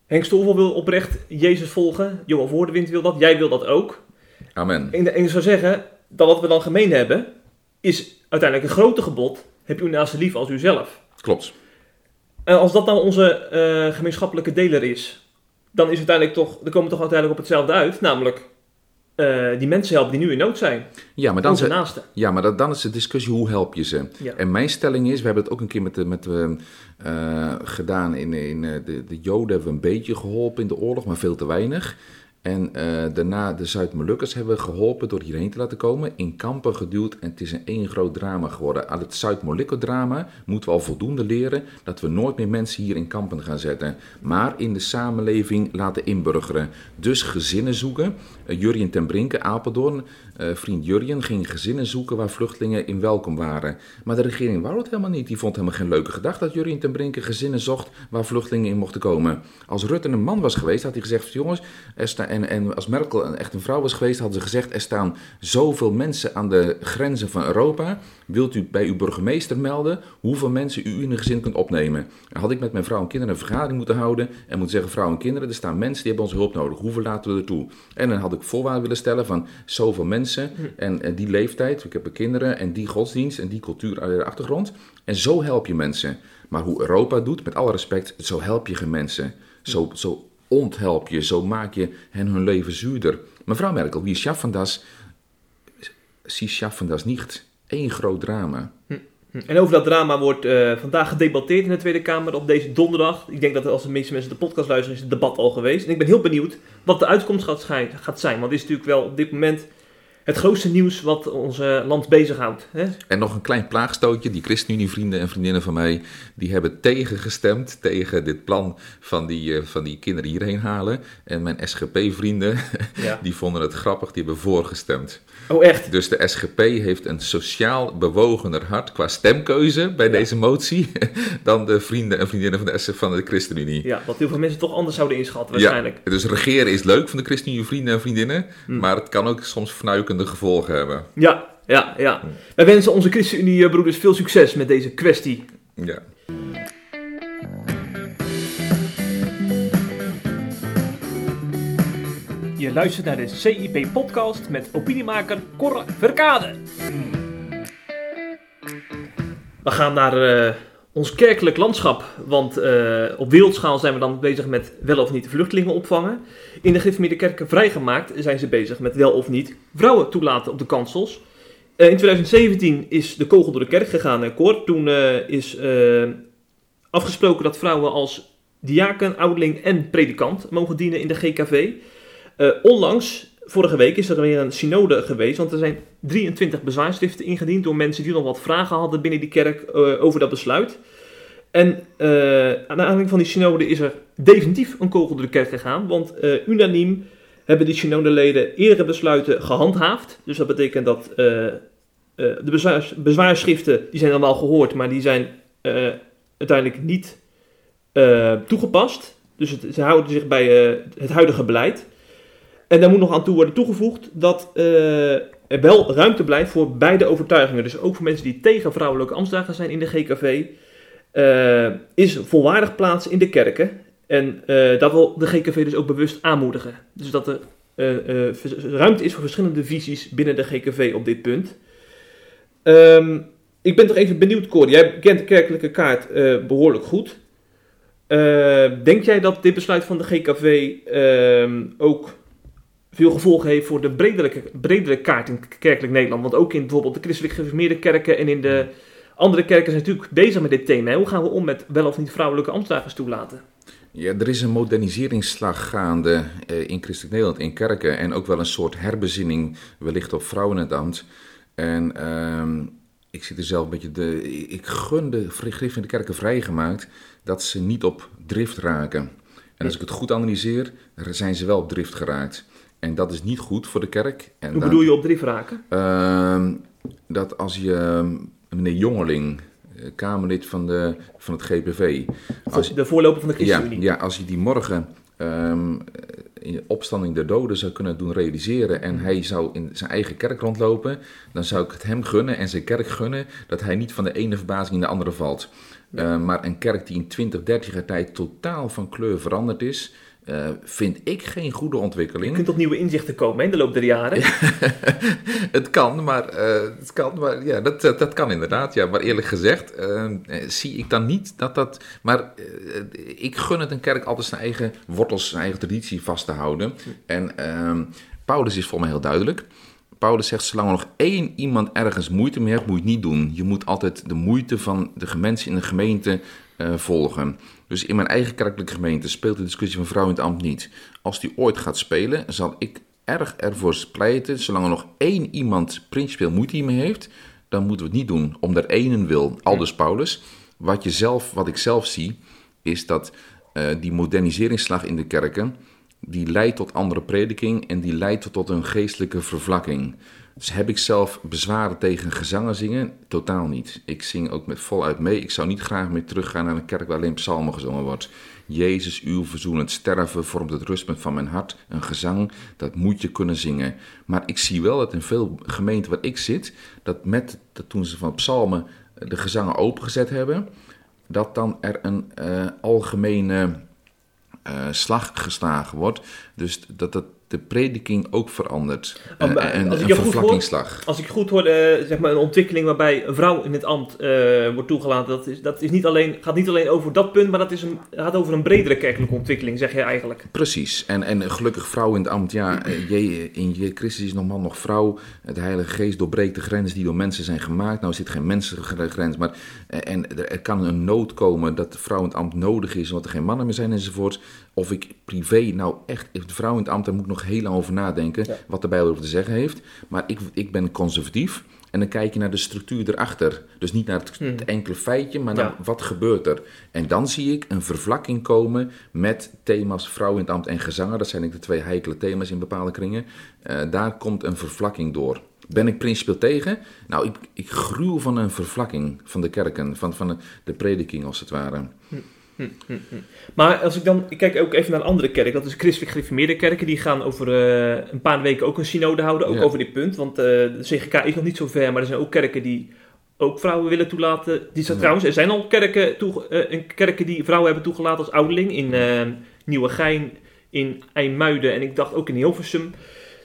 Henk Stolvel wil oprecht Jezus volgen. Johan Voordewind wil dat. Jij wil dat ook. Amen. En, en ik zou zeggen, dat wat we dan gemeen hebben, is uiteindelijk een grote gebod. Heb je uw naaste lief als uzelf. Klopt. En als dat dan onze uh, gemeenschappelijke deler is, dan is uiteindelijk toch, dan komen we toch uiteindelijk op hetzelfde uit. Namelijk uh, die mensen helpen die nu in nood zijn. Ja, maar dan, Onze naasten. Ja, maar dat, dan is de discussie hoe help je ze. Ja. En mijn stelling is, we hebben het ook een keer met, de, met uh, gedaan in, in de, de Joden hebben we een beetje geholpen in de oorlog, maar veel te weinig. En uh, daarna de Zuid-Molukkers hebben geholpen door hierheen te laten komen. In kampen geduwd en het is een één groot drama geworden. Aan het Zuid-Molukko-drama moeten we al voldoende leren dat we nooit meer mensen hier in kampen gaan zetten. Maar in de samenleving laten inburgeren. Dus gezinnen zoeken. Uh, Jurjen ten Brinke, Apeldoorn, uh, vriend Jurjen, ging gezinnen zoeken waar vluchtelingen in welkom waren. Maar de regering wou het helemaal niet. Die vond helemaal geen leuke gedachte dat Jurjen ten Brinke gezinnen zocht waar vluchtelingen in mochten komen. Als Rutte een man was geweest, had hij gezegd: jongens, staan en, en als Merkel echt een vrouw was geweest, hadden ze gezegd: er staan zoveel mensen aan de grenzen van Europa. Wilt u bij uw burgemeester melden hoeveel mensen u in een gezin kunt opnemen? Dan had ik met mijn vrouw en kinderen een vergadering moeten houden en moeten zeggen: vrouwen en kinderen, er staan mensen die hebben onze hulp nodig. Hoeveel laten we er toe? En dan had ik voorwaarden willen stellen van zoveel mensen en, die leeftijd. Ik heb kinderen en die godsdienst en die cultuur uit de achtergrond. En zo help je mensen. Maar hoe Europa doet, met alle respect, zo help je geen mensen. Zo, zo onthelp je, zo maak je hen hun leven zuurder. Mevrouw Merkel, wie schaffen das? Sie schaffen das niet. Eén groot drama. Hm, hm. En over dat drama wordt uh, vandaag gedebatteerd in de Tweede Kamer op deze donderdag. Ik denk dat als de meeste mensen de podcast luisteren, is het debat al geweest. En ik ben heel benieuwd wat de uitkomst gaat, gaat zijn. Want het is natuurlijk wel op dit moment het grootste nieuws wat ons land bezighoudt. Hè? En nog een klein plaagstootje. Die ChristenUnie-vrienden en vriendinnen van mij, die hebben tegengestemd tegen dit plan van die, uh, van die kinderen hierheen halen. En mijn SGP-vrienden, ja. [LAUGHS] die vonden het grappig, die hebben voorgestemd. Oh, echt? Dus de SGP heeft een sociaal bewogener hart qua stemkeuze bij deze motie [LAUGHS] dan de vrienden en vriendinnen van de, van de ChristenUnie. Ja, wat heel veel mensen toch anders zouden inschatten waarschijnlijk. Ja, dus regeren is leuk van de ChristenUnie vrienden en vriendinnen, hm. maar het kan ook soms fnuikende gevolgen hebben. Ja, ja, ja. Wij wensen onze ChristenUnie-broeders veel succes met deze kwestie. Ja. Je luistert naar de CIP-podcast met opiniemaker Cor Verkade. We gaan naar uh, ons kerkelijk landschap, want uh, op wereldschaal zijn we dan bezig met wel of niet vluchtelingen opvangen. In de gereformeerde kerken vrijgemaakt zijn ze bezig met wel of niet vrouwen toelaten op de kansels. Uh, in 2017 is de kogel door de kerk gegaan, Cor. Toen is afgesproken dat vrouwen als diaken, ouderling en predikant mogen dienen in de GKV. Uh, onlangs, vorige week, is er weer een synode geweest. Want er zijn 23 bezwaarschriften ingediend door mensen die nog wat vragen hadden binnen die kerk uh, over dat besluit. En uh, aan aanleiding van die synode is er definitief een kogel door de kerk gegaan. Want unaniem hebben die synodeleden eerdere besluiten gehandhaafd. Dus dat betekent dat de bezwaar, bezwaarschriften, die zijn wel gehoord, maar die zijn uiteindelijk niet toegepast. Dus ze houden zich bij het huidige beleid. En daar moet nog aan toe worden toegevoegd dat uh, er wel ruimte blijft voor beide overtuigingen. Dus ook voor mensen die tegen vrouwelijke ambtsdagen zijn in de GKV, eh, is volwaardig plaats in de kerken. En uh, dat wil de GKV dus ook bewust aanmoedigen. Dus dat er ruimte is voor verschillende visies binnen de GKV op dit punt. Um, ik ben toch even benieuwd, Corey. Jij kent de kerkelijke kaart behoorlijk goed. denk jij dat dit besluit van de GKV ehm, ook veel gevolgen heeft voor de bredere, bredere kaart in kerkelijk Nederland. Want ook in bijvoorbeeld de christelijk gereformeerde kerken en in de andere kerken zijn natuurlijk bezig met dit thema. Hoe gaan we om met wel of niet vrouwelijke ambtsdagers toelaten? Ja, er is een moderniseringsslag gaande eh, in christelijk Nederland, in kerken. En ook wel een soort herbezinning wellicht op vrouwen in het ambt. En uh, ik zit er zelf een beetje... De, ik gun de in de kerken vrijgemaakt dat ze niet op drift raken. En als ik het goed analyseer, zijn ze wel op drift geraakt. En dat is niet goed voor de kerk. En Hoe bedoel je op drie vragen? Uh, dat als je, ehm, meneer Jongeling, eh, Kamerlid van, de, van het GPV. Als, de voorloper van de ChristenUnie. Ja, ja, als je die morgen um, in opstanding der doden zou kunnen doen realiseren en hij zou in zijn eigen kerk rondlopen, dan zou ik het hem gunnen en zijn kerk gunnen dat hij niet van de ene verbazing in de andere valt. Ja. Uh, maar een kerk die in 20, 30 jaar tijd totaal van kleur veranderd is, uh, vind ik geen goede ontwikkeling. Je kunt tot nieuwe inzichten komen in de loop der jaren. [LAUGHS] het kan, maar, uh, het kan, maar ja, dat, dat kan inderdaad. Ja. Maar eerlijk gezegd uh, zie ik dan niet dat dat... Maar ik gun het een kerk altijd zijn eigen wortels, zijn eigen traditie vast te houden. En ehm, Paulus is voor mij heel duidelijk. Paulus zegt, zolang er nog één iemand ergens moeite mee hebt, moet je het niet doen. Je moet altijd de moeite van de mensen in de gemeente volgen. Dus in mijn eigen kerkelijke gemeente speelt de discussie van vrouw in het ambt niet. Als die ooit gaat spelen, zal ik erg ervoor pleiten, zolang er nog één iemand principieel moeite hiermee heeft, dan moeten we het niet doen, om er één wil. Aldus Paulus. Wat, je zelf, wat ik zelf zie, is dat uh, die moderniseringsslag in de kerken, die leidt tot andere prediking en die leidt tot een geestelijke vervlakking. Dus heb ik zelf bezwaren tegen gezangen zingen? Totaal niet. Ik zing ook met voluit mee. Ik zou niet graag meer teruggaan naar een kerk waar alleen psalmen gezongen wordt. Jezus, uw verzoenend sterven vormt het rustpunt van mijn hart. Een gezang, dat moet je kunnen zingen. Maar ik zie wel dat in veel gemeenten waar ik zit, dat met, dat toen ze van psalmen de gezangen opengezet hebben, dat dan er een uh, algemene uh, slag geslagen wordt. Dus dat het de prediking ook verandert. Oh, uh, en een vervlakkingsslag. als ik goed hoor, uh, zeg maar een ontwikkeling waarbij een vrouw in het ambt uh, wordt toegelaten, dat, is, dat is niet alleen, gaat niet alleen over dat punt, maar dat is een, gaat over een bredere kerkelijke ontwikkeling, zeg je eigenlijk. Precies. En, en gelukkig vrouw in het ambt, ja, je, in je Christus is nog man nog vrouw. De Heilige Geest doorbreekt de grenzen die door mensen zijn gemaakt. Nou zit geen menselijke grens, maar en er kan een nood komen dat de vrouw in het ambt nodig is, omdat er geen mannen meer zijn enzovoort. Of ik privé nou echt, de vrouw in het ambt, daar moet nog nog heel lang over nadenken wat de Bijbel over te zeggen heeft. Maar ik, ik ben conservatief. En dan kijk je naar de structuur erachter. Dus niet naar het, hmm. enkele feitje, maar naar wat gebeurt er. En dan zie ik een vervlakking komen met thema's vrouw in het ambt en gezanger. Dat zijn de twee heikele thema's in bepaalde kringen. Uh, daar komt een vervlakking door. Ben ik principieel tegen? Nou, ik, ik gruw van een vervlakking van de kerken, van, van de, prediking als het ware. Hm. Hm, hm, hm. Maar als ik dan, ik kijk ook even naar een andere kerk, dat is christelijk gereformeerde kerken, die gaan over uh, een paar weken ook een synode houden, ook over dit punt, want uh, de CGK is nog niet zo ver, maar er zijn ook kerken die ook vrouwen willen toelaten. Die zijn, Trouwens, er zijn al kerken, toe, uh, kerken die vrouwen hebben toegelaten als ouderling, in Nieuwegein, in IJmuiden en ik dacht ook in Hilversum,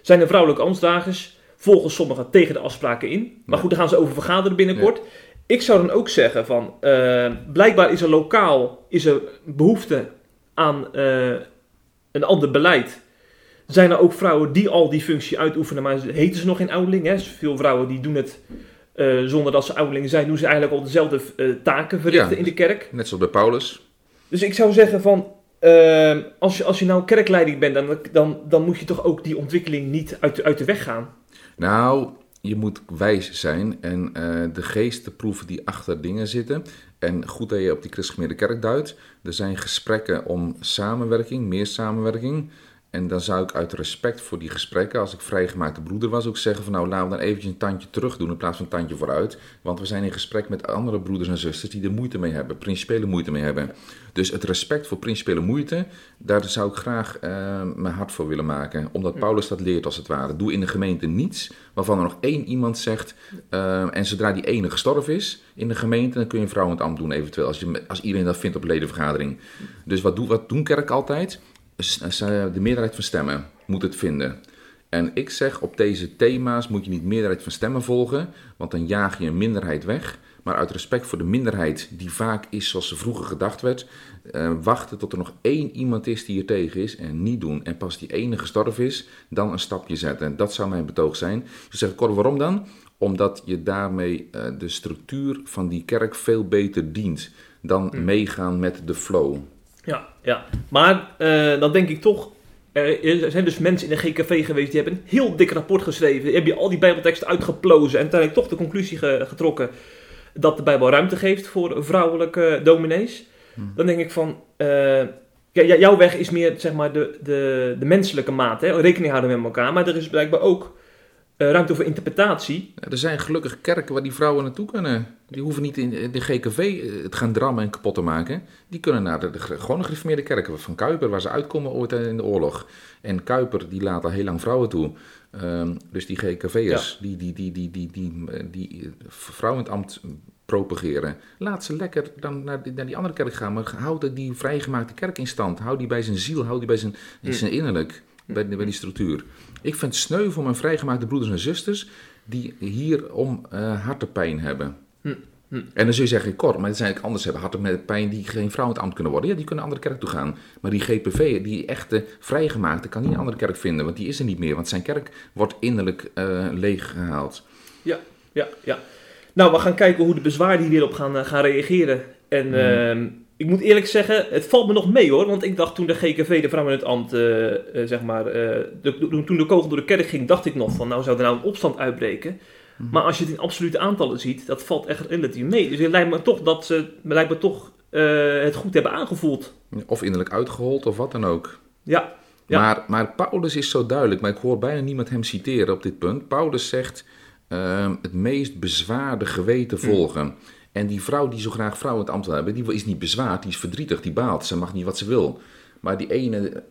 zijn er vrouwelijke ambtsdragers, volgens sommigen tegen de afspraken in. Maar goed, daar gaan ze over vergaderen binnenkort. Ik zou dan ook zeggen van, uh, blijkbaar is er lokaal is er behoefte aan uh, een ander beleid. Zijn er ook vrouwen die al die functie uitoefenen, maar heten ze nog geen ouderling? Hè? Veel vrouwen die doen het uh, zonder dat ze ouderling zijn, doen ze eigenlijk al dezelfde taken verrichten in de kerk. Net zoals bij Paulus. Dus ik zou zeggen van, als, je, als je nou kerkleiding bent, dan, dan, dan moet je toch ook die ontwikkeling niet uit, uit de weg gaan. Nou, je moet wijs zijn en uh, de geesten proeven die achter dingen zitten. En goed dat je op die christelijke kerk duidt. Er zijn gesprekken om samenwerking, meer samenwerking. En dan zou ik uit respect voor die gesprekken, als ik vrijgemaakte broeder was, ook zeggen van nou laten we dan eventjes een tandje terug doen in plaats van een tandje vooruit. Want we zijn in gesprek met andere broeders en zusters die er moeite mee hebben, principiële moeite mee hebben. Dus het respect voor principiële moeite, daar zou ik graag uh, mijn hart voor willen maken. Omdat Paulus dat leert als het ware. Doe in de gemeente niets waarvan er nog één iemand zegt, uh, en zodra die ene gestorven is in de gemeente, dan kun je een vrouw in het ambt doen eventueel, als, je, als iedereen dat vindt op ledenvergadering. Dus wat, doe, wat doen kerk altijd? De meerderheid van stemmen moet het vinden. En ik zeg, op deze thema's moet je niet meerderheid van stemmen volgen, want dan jaag je een minderheid weg. Maar uit respect voor de minderheid, die vaak is zoals ze vroeger gedacht werd, uh, wachten tot er nog één iemand is die er tegen is en niet doen. En pas die ene gestorven is, dan een stapje zetten. Dat zou mijn betoog zijn. Dus zeg ik, waarom dan? Omdat je daarmee uh, de structuur van die kerk veel beter dient dan hmm. meegaan met de flow. Ja, ja. maar uh, dan denk ik toch, er zijn dus mensen in de GKV geweest die hebben een heel dik rapport geschreven. Die hebben al die bijbelteksten uitgeplozen en uiteindelijk toch de conclusie getrokken dat de Bijbel ruimte geeft voor vrouwelijke dominees. Hmm. Dan denk ik van, uh, ja, jouw weg is meer zeg maar de, de, de menselijke maat, hè? rekening houden met elkaar. Maar er is blijkbaar ook uh, ruimte voor interpretatie. Ja, er zijn gelukkig kerken waar die vrouwen naartoe kunnen. Die hoeven niet in de GKV eh, het gaan drammen en kapot te maken. Die kunnen naar de, de gewone gereformeerde kerken van Kuiper, waar ze uitkomen ooit in de oorlog. En Kuiper die laat al heel lang vrouwen toe. Um, dus die GKV'ers die, die, die, die, die, die, die, die vrouwen in het ambt propageren. Laat ze lekker dan naar die, naar die andere kerk gaan. Maar houd die vrijgemaakte kerk in stand. Houd die bij zijn ziel, houd die bij zijn, mm. zijn innerlijk. Bij, bij die structuur. Ik vind het sneu voor mijn vrijgemaakte broeders en zusters die hier om uh, hartepijn hebben. Hm, hm. En dan zul je zeggen, kort, maar het zijn anders hebben hartepijn die geen vrouw in het ambt kunnen worden. Ja, die kunnen een andere kerk toe gaan. Maar die GPV, die echte vrijgemaakte, kan niet een andere kerk vinden, want die is er niet meer. Want zijn kerk wordt innerlijk uh, leeg gehaald. Ja, ja, ja. Nou, we gaan kijken hoe de bezwaarden hierop gaan, uh, gaan reageren. En... Mm ik moet eerlijk zeggen, het valt me nog mee hoor. Want ik dacht toen de GKV, de vrouw in het ambt, uh, zeg maar, uh, de, toen de kogel door de kerk ging, dacht ik nog van, nou zou er nou een opstand uitbreken. Mhm. Maar als je het in absolute aantallen ziet, dat valt echt relatief mee. Dus het lijkt me toch dat ze lijkt me toch, het goed hebben aangevoeld. Of innerlijk uitgehold of wat dan ook. Ja. ja. Maar, maar Paulus is zo duidelijk, maar ik hoor bijna niemand hem citeren op dit punt. Paulus zegt, uh, het meest bezwaarde geweten mhm. volgen. En die vrouw die zo graag vrouw in het ambt wil hebben, die is niet bezwaard, die is verdrietig, die baalt. Ze mag niet wat ze wil. Maar die ene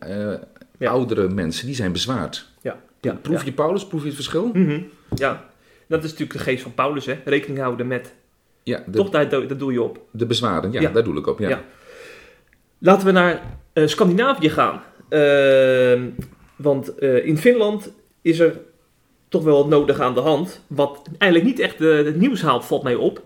uh, oudere mensen, die zijn bezwaard. Ja. ja. Proef je Paulus, proef je het verschil? Mm -hmm. Ja, dat is natuurlijk de geest van Paulus, hè? rekening houden met. Ja, de, Toch, daar, daar doe je op. De bezwaren, ja, daar doe ik op. Ja. Laten we naar uh, Scandinavië gaan. Uh, want uh, in Finland is er toch wel wat nodig aan de hand. Wat eigenlijk niet echt het nieuws haalt, valt mij op.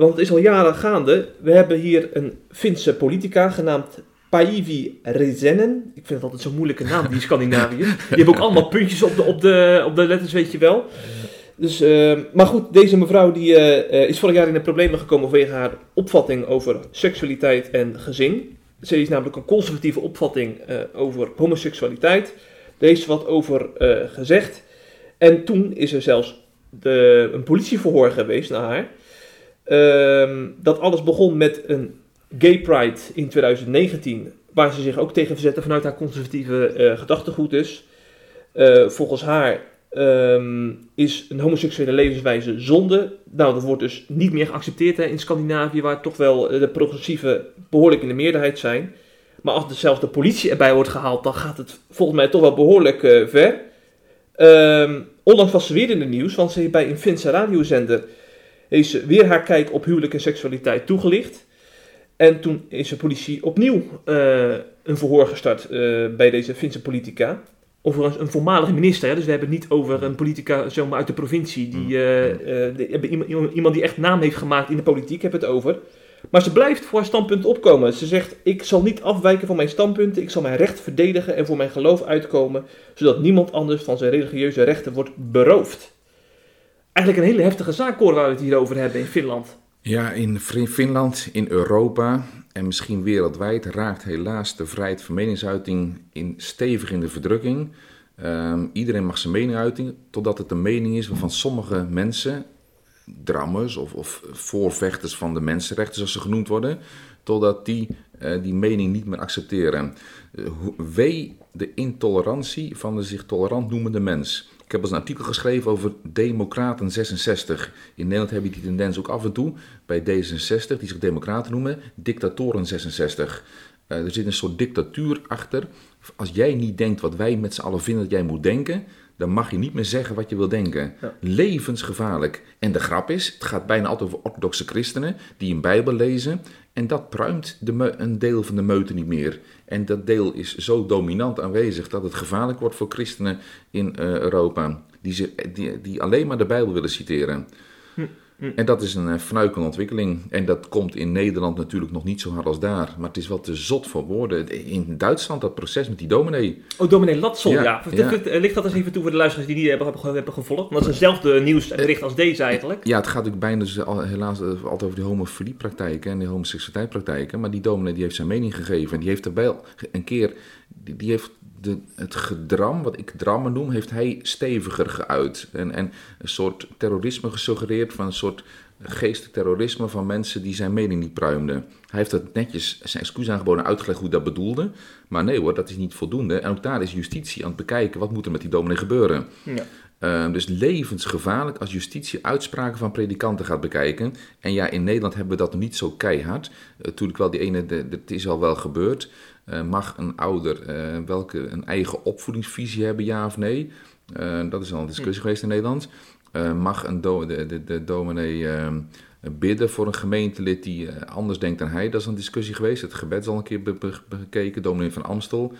Want het is al jaren gaande. We hebben hier een Finse politica genaamd Päivi Räsänen. Ik vind het altijd zo'n moeilijke naam, die Scandinavië. [LAUGHS] Die hebben ook allemaal puntjes op de, op de, op de letters, weet je wel. Dus, uh, maar goed, deze mevrouw die, uh, is vorig jaar in de problemen gekomen vanwege haar opvatting over seksualiteit en gezin. Ze is namelijk een conservatieve opvatting uh, over homoseksualiteit. Daar heeft ze wat over gezegd. En toen is er zelfs de, een politieverhoor geweest naar haar. Ehm, dat alles begon met een gay pride in 2019, waar ze zich ook tegen verzette vanuit haar conservatieve uh, gedachtegoed dus. Uh, volgens haar um, is een homoseksuele levenswijze zonde. Nou, dat wordt dus niet meer geaccepteerd hè, in Scandinavië, waar toch wel de progressieven behoorlijk in de meerderheid zijn. Maar als zelfs de politie erbij wordt gehaald, dan gaat het volgens mij toch wel behoorlijk ver. Um, onlangs was ze weer in het nieuws, want ze heeft bij een Finse radiozender heeft ze weer haar kijk op huwelijk en seksualiteit toegelicht. En toen is de politie opnieuw uh, een verhoor gestart uh, bij deze Finse politica. Overigens een voormalige minister, hè? dus we hebben het niet over een politica zomaar uit de provincie. Die, uh, iemand die echt naam heeft gemaakt in de politiek, heb het over. Maar ze blijft voor haar standpunt opkomen. Ze zegt: Ik zal niet afwijken van mijn standpunten. Ik zal mijn recht verdedigen en voor mijn geloof uitkomen. Zodat niemand anders van zijn religieuze rechten wordt beroofd. Eigenlijk een hele heftige zaak, hoor, waar we het hier over hebben in Finland. Ja, in Finland, in Europa en misschien wereldwijd raakt helaas de vrijheid van meningsuiting in, stevig in de verdrukking. Um, iedereen mag zijn mening uiten, totdat het een mening is waarvan sommige mensen drammers of, of, voorvechters van de mensenrechten, zoals ze genoemd worden, totdat die uh, die mening niet meer accepteren. Uh, wee de intolerantie van de zich tolerant noemende mens. Ik heb eens een artikel geschreven over Democraten 66. In Nederland heb je die tendens ook af en toe bij D66, die zich Democraten noemen, Dictatoren 66. Uh, er zit een soort dictatuur achter. Als jij niet denkt wat wij met z'n allen vinden dat jij moet denken, dan mag je niet meer zeggen wat je wil denken. Ja. Levensgevaarlijk. En de grap is, het gaat bijna altijd over orthodoxe christenen die een Bijbel lezen. En dat pruimt de een deel van de meute niet meer. En dat deel is zo dominant aanwezig dat het gevaarlijk wordt voor christenen in uh, Europa. Die, ze, die, die alleen maar de Bijbel willen citeren. Hm. En dat is een uh, fnuikende ontwikkeling. En dat komt in Nederland natuurlijk nog niet zo hard als daar. Maar het is wel te zot voor woorden. In Duitsland, dat proces met die dominee. Oh, dominee Latsel, ja. ja. ja. Ligt dat eens even toe voor de luisteraars die die hebben, hebben, gevolgd? Dat is hetzelfde nieuwsbericht als deze eigenlijk. Ja, het gaat natuurlijk bijna dus al, helaas eh, altijd over de homofiliepraktijken en de homoseksualiteitspraktijken. Maar die dominee die heeft zijn mening gegeven. En die heeft er wel een keer... Die, die heeft de, het gedram, wat ik drammen noem, heeft hij steviger geuit. En, en een soort terrorisme gesuggereerd van een soort geestelijk terrorisme van mensen die zijn mening niet pruimden. Hij heeft dat netjes zijn excuus aangeboden uitgelegd hoe dat bedoelde. Maar nee hoor, dat is niet voldoende. En ook daar is justitie aan het bekijken wat moet er met die dominee gebeuren. Ja. Uh, dus levensgevaarlijk als justitie uitspraken van predikanten gaat bekijken. En ja, in Nederland hebben we dat nog niet zo keihard. Uh, toen ik wel die ene, het is al wel gebeurd. Uh, mag een ouder welke een eigen opvoedingsvisie hebben, ja of nee? dat is al een discussie geweest in Nederland. mag een do de, de, de dominee ehm, bidden voor een gemeentelid die anders denkt dan hij? Dat is een discussie geweest. Het gebed is al een keer bekeken. Dominee van Amstel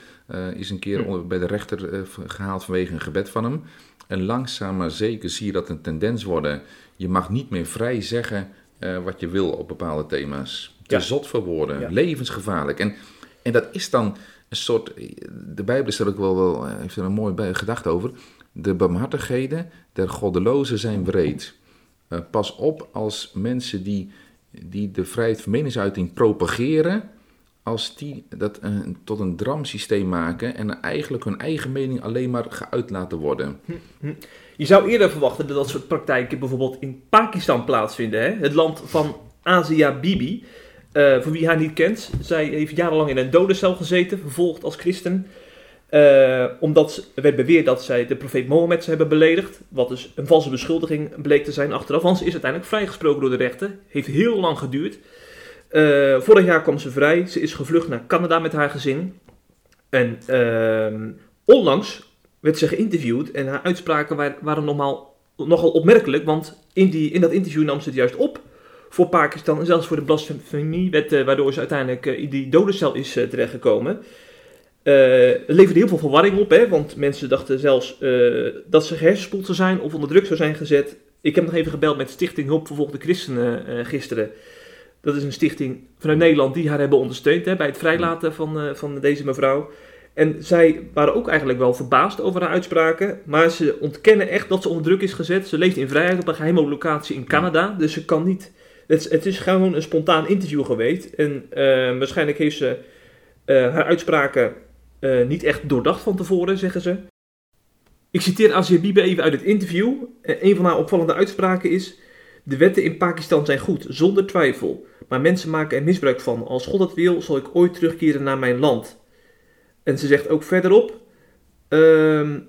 is een keer bij de rechter gehaald vanwege een gebed van hem. En langzaam maar zeker zie je dat een tendens worden. Je mag niet meer vrij zeggen uh, wat je wil op bepaalde thema's. Te ja. zot voor woorden, ja. levensgevaarlijk. En, en dat is dan een soort. De Bijbel is er ook wel, wel heeft er een mooi gedachte over. De barmhartigheden der goddelozen zijn wreed. Uh, pas op als mensen die, die de vrijheid van meningsuiting propageren als die dat tot een dramsysteem maken en eigenlijk hun eigen mening alleen maar geuit laten worden. Hm, hm. Je zou eerder verwachten dat dat soort praktijken bijvoorbeeld in Pakistan plaatsvinden. Hè? Het land van Asia Bibi. Uh, voor wie haar niet kent, zij heeft jarenlang in een dodencel gezeten, vervolgd als christen. Uh, omdat werd beweerd dat zij de profeet Mohammed hebben beledigd. Wat dus een valse beschuldiging bleek te zijn achteraf. Want ze is uiteindelijk vrijgesproken door de rechter. Heeft heel lang geduurd. Uh, vorig jaar kwam ze vrij. Ze is gevlucht naar Canada met haar gezin. En uh, onlangs werd ze geïnterviewd en haar uitspraken waren, waren nogal opmerkelijk. Want in, die, in dat interview nam ze het juist op voor Pakistan en zelfs voor de blasfemiewet, uh, waardoor ze uiteindelijk in die dodencel is uh, terechtgekomen. het leverde heel veel verwarring op, hè, want mensen dachten zelfs dat ze gehersenspoeld zou zijn of onder druk zou zijn gezet. Ik heb nog even gebeld met Stichting Hulp Vervolgde Christenen gisteren. Dat is een stichting vanuit Nederland die haar hebben ondersteund hè, bij het vrijlaten van, van deze mevrouw. En zij waren ook eigenlijk wel verbaasd over haar uitspraken. Maar ze ontkennen echt dat ze onder druk is gezet. Ze leeft in vrijheid op een geheime locatie in Canada. Dus ze kan niet. Het, het is gewoon een spontaan interview geweest. En uh, waarschijnlijk heeft ze uh, haar uitspraken niet echt doordacht van tevoren, zeggen ze. Ik citeer Asia Bibi even uit het interview. Een van haar opvallende uitspraken is... De wetten in Pakistan zijn goed, zonder twijfel. Maar mensen maken er misbruik van. Als God het wil, zal ik ooit terugkeren naar mijn land. En ze zegt ook verderop... Ehm,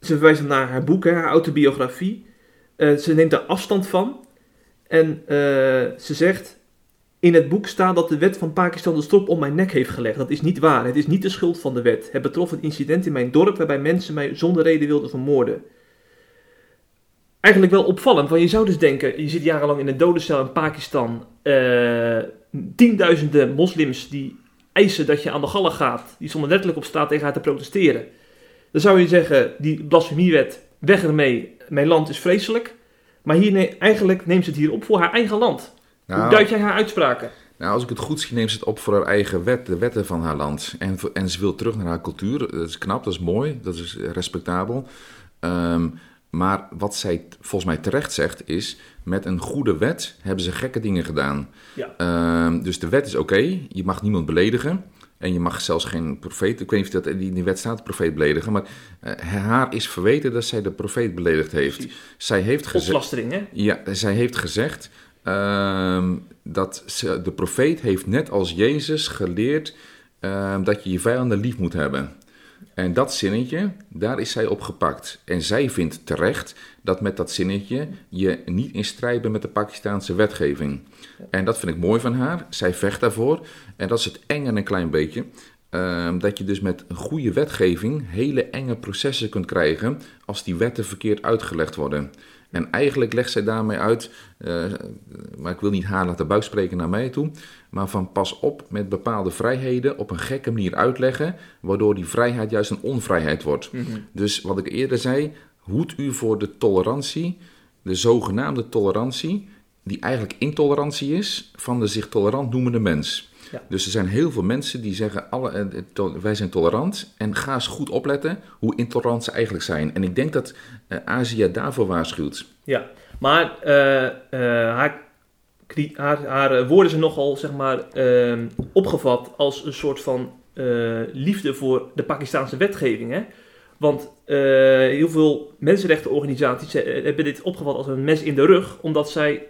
ze verwijst naar haar boek, haar autobiografie. Ze neemt daar afstand van. En uh, ze zegt... In het boek staat dat de wet van Pakistan de strop om mijn nek heeft gelegd. Dat is niet waar. Het is niet de schuld van de wet. Het betrof een incident in mijn dorp waarbij mensen mij zonder reden wilden vermoorden. Eigenlijk wel opvallend, want je zou dus denken: je zit jarenlang in een dodencel in Pakistan. Uh, tienduizenden moslims die eisen dat je aan de gallen gaat. Die stonden letterlijk op straat tegen haar te protesteren. Dan zou je zeggen: die blasfemiewet, weg ermee. Mijn land is vreselijk. Maar hier, eigenlijk neemt ze het hier op voor haar eigen land. Nou, Hoe duid jij haar uitspraken? Nou, als ik het goed zie, neemt ze het op voor haar eigen wet, de wetten van haar land. En, en ze wil terug naar haar cultuur. Dat is knap, dat is mooi, dat is respectabel. Um, maar wat zij volgens mij terecht zegt is: met een goede wet hebben ze gekke dingen gedaan. Ja. Um, dus de wet is oké, je mag niemand beledigen. En je mag zelfs geen profeet, ik weet niet of dat in de wet staat, profeet beledigen. Maar uh, haar is verweten dat zij de profeet beledigd heeft. Zij heeft gezegd. hè? Ja, zij heeft gezegd uh, dat ze, de profeet heeft net als Jezus geleerd uh, dat je je vijanden lief moet hebben. En dat zinnetje, daar is zij op gepakt. En zij vindt terecht dat met dat zinnetje je niet in strijd bent met de Pakistaanse wetgeving. En dat vind ik mooi van haar. Zij vecht daarvoor. En dat is het enge een klein beetje. Ehm, dat je dus met goede wetgeving hele enge processen kunt krijgen als die wetten verkeerd uitgelegd worden. En eigenlijk legt zij daarmee uit, uh, maar ik wil niet haar laten buikspreken naar mij toe, maar van pas op met bepaalde vrijheden op een gekke manier uitleggen, waardoor die vrijheid juist een onvrijheid wordt. Mhm. Dus wat ik eerder zei, hoed u voor de tolerantie, de zogenaamde tolerantie, die eigenlijk intolerantie is van de zich tolerant noemende mens. Dus er zijn heel veel mensen die zeggen: alle, eh, wij zijn tolerant. En ga eens goed opletten hoe intolerant ze eigenlijk zijn. En ik denk dat uh, Azië daarvoor waarschuwt. Ja, maar uh, haar, haar, woorden zijn nogal zeg maar, ehm, opgevat als een soort van liefde voor de Pakistanse wetgeving. Hè? Want heel veel mensenrechtenorganisaties hebben dit opgevat als een mes in de rug, omdat zij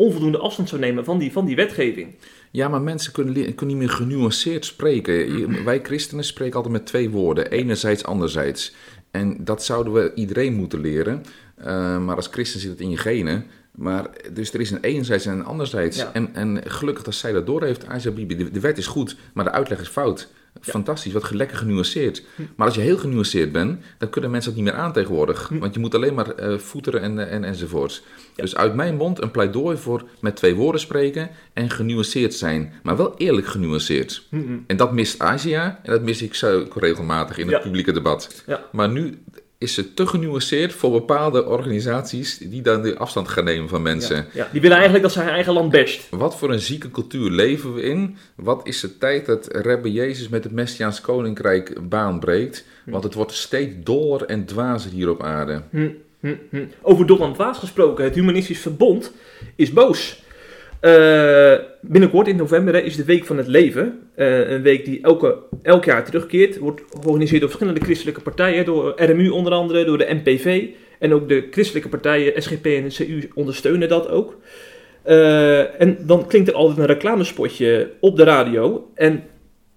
onvoldoende afstand zou nemen van die, van die wetgeving. Ja, maar mensen kunnen, kunnen niet meer genuanceerd spreken. [CLEARS THROAT] Wij christenen spreken altijd met twee woorden. Enerzijds, anderzijds. En dat zouden we iedereen moeten leren. Uh, maar als christen zit het in je genen. Maar, dus er is een enerzijds en een anderzijds. En, en gelukkig dat zij dat door heeft, Bibi. De, de wet is goed, maar de uitleg is fout. Fantastisch, wat lekker genuanceerd. Hm. Maar als je heel genuanceerd bent, dan kunnen mensen dat niet meer aan tegenwoordig. Hm. Want je moet alleen maar uh, voeteren en, en, enzovoorts. Dus uit mijn mond een pleidooi voor met twee woorden spreken en genuanceerd zijn. Maar wel eerlijk genuanceerd. Hm, en dat mist Azië en dat mis ik zo regelmatig in het publieke debat. Maar nu is het te genuanceerd voor bepaalde organisaties die dan de afstand gaan nemen van mensen. Ja, die willen eigenlijk dat ze hun eigen land best. Wat voor een zieke cultuur leven we in? Wat is de tijd dat Rebbe Jezus met het Messiaans Koninkrijk baan breekt? Hm. Want het wordt steeds doller en dwazer hier op aarde. Hm, hm, hm. Over dol en dwaas gesproken, het Humanistisch Verbond is boos. Uh, binnenkort in november is de Week van het Leven. Uh, een week die elke, elk jaar terugkeert. Wordt georganiseerd door verschillende christelijke partijen. Door RMU onder andere, door de MPV. En ook de christelijke partijen SGP en CU ondersteunen dat ook. Uh, en dan klinkt er altijd een reclamespotje op de radio. En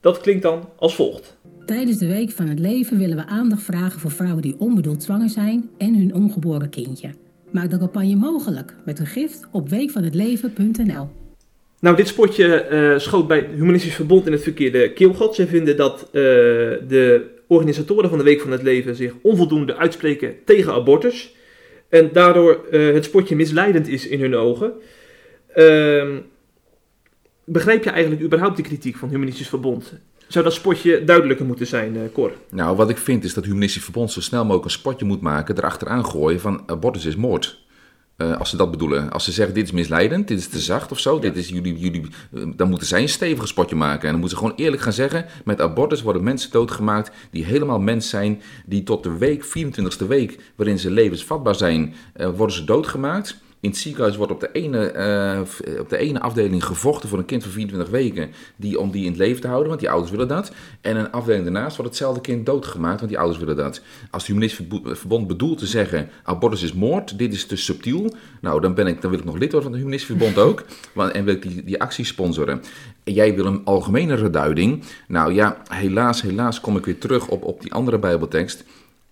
dat klinkt dan als volgt. Tijdens de Week van het Leven willen we aandacht vragen voor vrouwen die onbedoeld zwanger zijn en hun ongeboren kindje. Maak de campagne mogelijk met een gift op weekvanhetleven.nl. Nou, dit spotje uh, schoot bij Humanistisch Verbond in het verkeerde keelgat. Ze vinden dat uh, de organisatoren van de Week van het Leven zich onvoldoende uitspreken tegen abortus. En daardoor uh, het spotje misleidend is in hun ogen. Ehm, begrijp je eigenlijk überhaupt de kritiek van Humanistisch Verbond? Zou dat spotje duidelijker moeten zijn, uh, Cor? Nou, wat ik vind is dat Humanistisch Verbond zo snel mogelijk een spotje moet maken, erachteraan gooien van abortus is moord. Uh, als ze dat bedoelen. Als ze zeggen dit is misleidend, dit is te zacht of zo, dit is jullie, jullie, uh, dan moeten zij een stevige spotje maken. En dan moeten ze gewoon eerlijk gaan zeggen, met abortus worden mensen doodgemaakt die helemaal mens zijn, die tot de week, 24e week, waarin ze levensvatbaar zijn, worden ze doodgemaakt. In het ziekenhuis wordt op de, ene, eh, op de ene afdeling gevochten voor een kind van 24 weken die, om die in het leven te houden, want die ouders willen dat. En een afdeling daarnaast wordt hetzelfde kind doodgemaakt, want die ouders willen dat. Als het humanistisch verbond bedoelt te zeggen, abortus is moord, dit is te subtiel, nou dan, ben ik, dan wil ik nog lid worden van het humanistisch verbond ook. [LAUGHS] en wil ik die, die actie sponsoren. En jij wil een algemenere duiding. Nou ja, helaas, helaas kom ik weer terug op, op die andere bijbeltekst.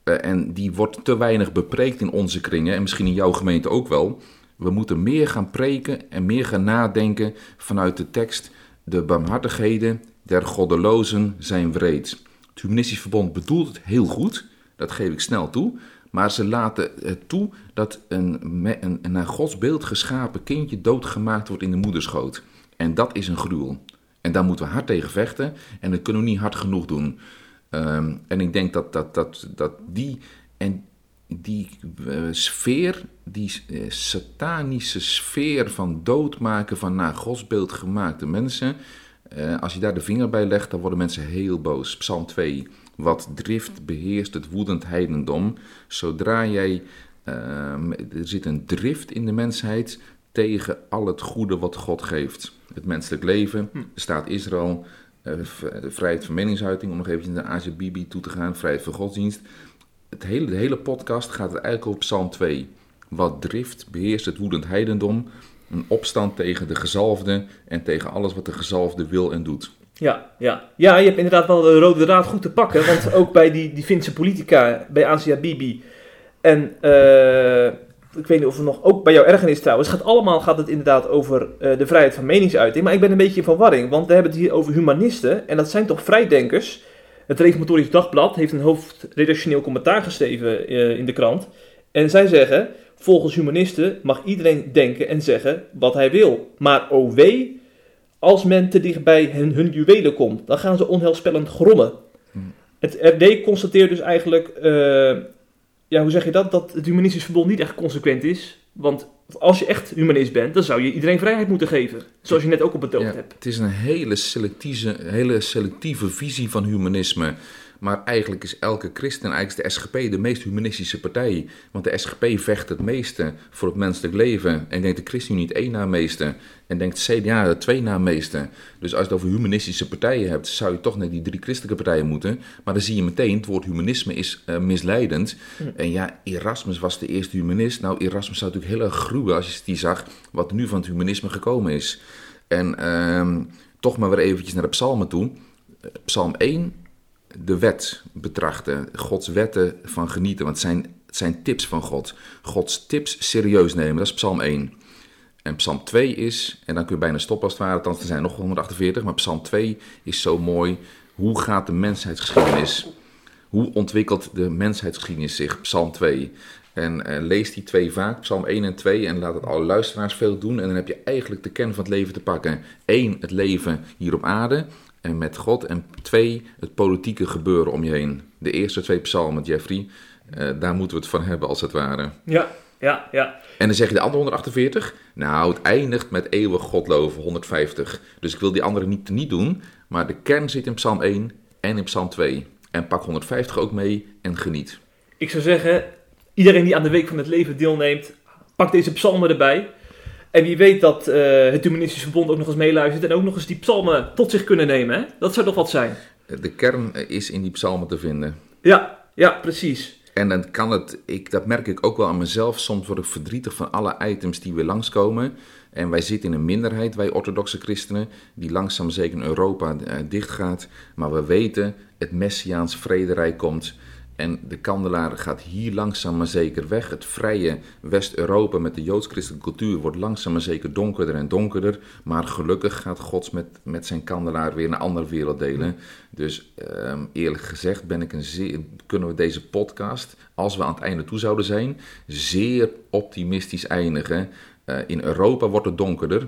Uh, en die wordt te weinig bepreekt in onze kringen en misschien in jouw gemeente ook wel. We moeten meer gaan preken en meer gaan nadenken vanuit de tekst. De barmhartigheden der goddelozen zijn wreed. Het Humanistisch Verbond bedoelt het heel goed, dat geef ik snel toe. Maar ze laten het toe dat een, een, een naar Gods beeld geschapen kindje doodgemaakt wordt in de moederschoot. En dat is een gruwel. En daar moeten we hard tegen vechten en dat kunnen we niet hard genoeg doen. Um, en ik denk dat, dat, dat, dat die, en die uh, sfeer, die uh, satanische sfeer van doodmaken van naar godsbeeld gemaakte mensen, uh, als je daar de vinger bij legt, dan worden mensen heel boos. Psalm 2. Wat drift beheerst het woedend heidendom. Zodra jij, ehm, er zit een drift in de mensheid tegen al het goede wat God geeft. Het menselijk leven, hm. de staat Israël, de vrijheid van meningsuiting, om nog even naar de Asia Bibi toe te gaan, vrijheid van godsdienst het hele, de hele podcast gaat eigenlijk over Psalm 2. Wat drift beheerst het woedend heidendom. Een opstand tegen de gezalfde en tegen alles wat de gezalfde wil en doet. Ja, ja. ja, je hebt inderdaad wel de rode draad goed te pakken. Want ook bij die, die Finse politica, bij Asia Bibi. En uh, ik weet niet of het nog, ook bij jouw ergernis trouwens. Gaat allemaal gaat het inderdaad over uh, de vrijheid van meningsuiting. Maar ik ben een beetje in verwarring. Want we hebben het hier over humanisten. En dat zijn toch vrijdenkers het Reformatorisch Dagblad heeft een hoofdredactioneel commentaar geschreven uh, in de krant. En zij zeggen, volgens humanisten mag iedereen denken en zeggen wat hij wil. Maar oh wee, als men te dicht bij hun, hun juwelen komt, dan gaan ze onheilspellend grommen. Hmm. Het RD constateert dus eigenlijk, uh, ja, hoe zeg je dat, dat het humanistisch verbond niet echt consequent is. Want als je echt humanist bent, dan zou je iedereen vrijheid moeten geven. Zoals je net ook op betoogd ja, hebt. Het is een hele selectieve, hele selectieve visie van humanisme. Maar eigenlijk is elke christen, eigenlijk is de SGP de meest humanistische partij. Want de SGP vecht het meeste voor het menselijk leven. En denkt de ChristenUnie niet één na meeste. En denkt CDA de twee na meeste. Dus als je het over humanistische partijen hebt, zou je toch naar die drie christelijke partijen moeten. Maar dan zie je meteen, het woord humanisme is uh, misleidend. Hm. En ja, Erasmus was de eerste humanist. Nou, Erasmus zou natuurlijk heel erg gruwen als je die zag wat nu van het humanisme gekomen is. En uh, toch maar weer eventjes naar de psalmen toe. Eh, Psalm 1 de wet betrachten, Gods wetten van genieten, want het zijn, zijn tips van God. Gods tips serieus nemen, dat is Psalm 1. En Psalm 2 is, en dan kun je bijna stoppen als het ware, er zijn nog 148, maar Psalm 2 is zo mooi. Hoe gaat de mensheidsgeschiedenis? Hoe ontwikkelt de mensheidsgeschiedenis zich? Psalm 2. En uh, lees die twee vaak, Psalm 1 en 2, en laat het alle luisteraars veel doen. En dan heb je eigenlijk de kern van het leven te pakken. Eén, het leven hier op aarde en met God. En twee, het politieke gebeuren om je heen. De eerste twee psalmen, Jeffrey, uh, daar moeten we het van hebben als het ware. Ja, ja, ja. En dan zeg je de andere 148. Nou, het eindigt met eeuwig Godloven, 150. Dus ik wil die andere niet, niet doen. Maar de kern zit in Psalm 1 en in Psalm 2. En pak 150 ook mee en geniet. Ik zou zeggen, iedereen die aan de Week van het Leven deelneemt, pak deze psalmen erbij. En wie weet dat uh, het Humanistisch Verbond ook nog eens meeluistert en ook nog eens die psalmen tot zich kunnen nemen. Hè? Dat zou toch wat zijn? De kern is in die psalmen te vinden. Ja, ja, precies. En dan kan het, ik, dat merk ik ook wel aan mezelf, soms word ik verdrietig van alle items die weer langskomen. En wij zitten in een minderheid, wij orthodoxe christenen, die langzaam zeker in Europa uh, dichtgaat. Maar we weten, het Messiaans vrederijk komt. En de kandelaar gaat hier langzaam maar zeker weg. Het vrije West-Europa met de joods-christelijke cultuur wordt langzaam maar zeker donkerder en donkerder. Maar gelukkig gaat God met, met zijn kandelaar weer naar andere werelddelen. Dus ehm, eerlijk gezegd ben ik een zeer, kunnen we deze podcast, als we aan het einde toe zouden zijn, zeer optimistisch eindigen. Uh, in Europa wordt het donkerder.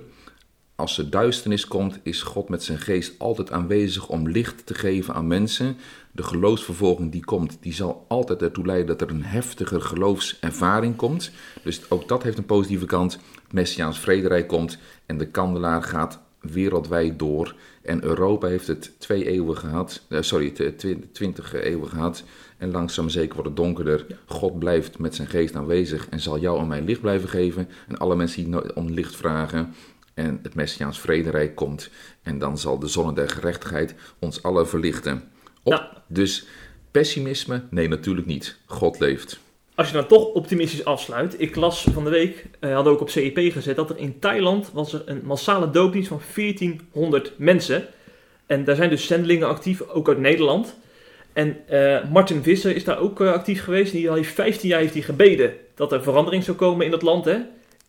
Als er duisternis komt, is God met zijn geest altijd aanwezig om licht te geven aan mensen. De geloofsvervolging die komt, die zal altijd ertoe leiden dat er een heftiger geloofservaring komt. Dus ook dat heeft een positieve kant. Het Messiaans vrederijk komt en de kandelaar gaat wereldwijd door. En Europa heeft het twee eeuwen gehad, uh, sorry, twintig eeuwen gehad. En langzaam zeker wordt het donkerder. God blijft met zijn geest aanwezig en zal jou en mij licht blijven geven. En alle mensen die om licht vragen. En het Messiaans vrederijk komt. En dan zal de zon der gerechtigheid ons allen verlichten. Op, Dus pessimisme? Nee, natuurlijk niet. God leeft. Als je dan toch optimistisch afsluit. Ik las van de week, uh, hadden ook op CEP gezet, dat er in Thailand was er een massale doopdienst van 1400 mensen. En daar zijn dus zendelingen actief, ook uit Nederland. En uh, Martin Visser is daar ook uh, actief geweest. Die al 15 jaar heeft hij gebeden dat er verandering zou komen in dat land. Hè?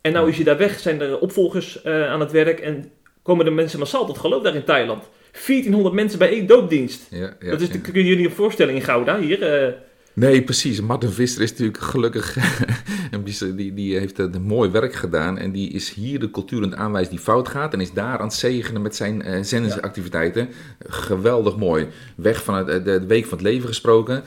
En nou is hij daar weg, zijn er opvolgers aan het werk en komen de mensen massaal tot geloof daar in Thailand. 1400 mensen bij één doopdienst. Ja, ja, dat is, ja. kun je je niet voorstellen in Gouda hier. Nee, precies. Martin Visser is natuurlijk gelukkig. [LAUGHS] die, die heeft een mooi werk gedaan. En die is hier de cultuur aan het aanwijzen die fout gaat. En is daar aan het zegenen met zijn uh, zendingsactiviteiten. Geweldig mooi. Weg van het, de, de, week van het leven gesproken.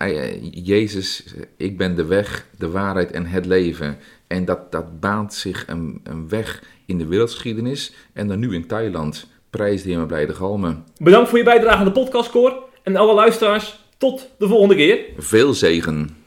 Uh, Jezus, ik ben de weg, de waarheid en het leven. En dat, dat baant zich een, een weg in de wereldgeschiedenis. En dan nu in Thailand. Prijs de Heer de galmen. Bedankt voor je bijdrage aan de podcast, Cor. En alle luisteraars. Tot de volgende keer. Veel zegen.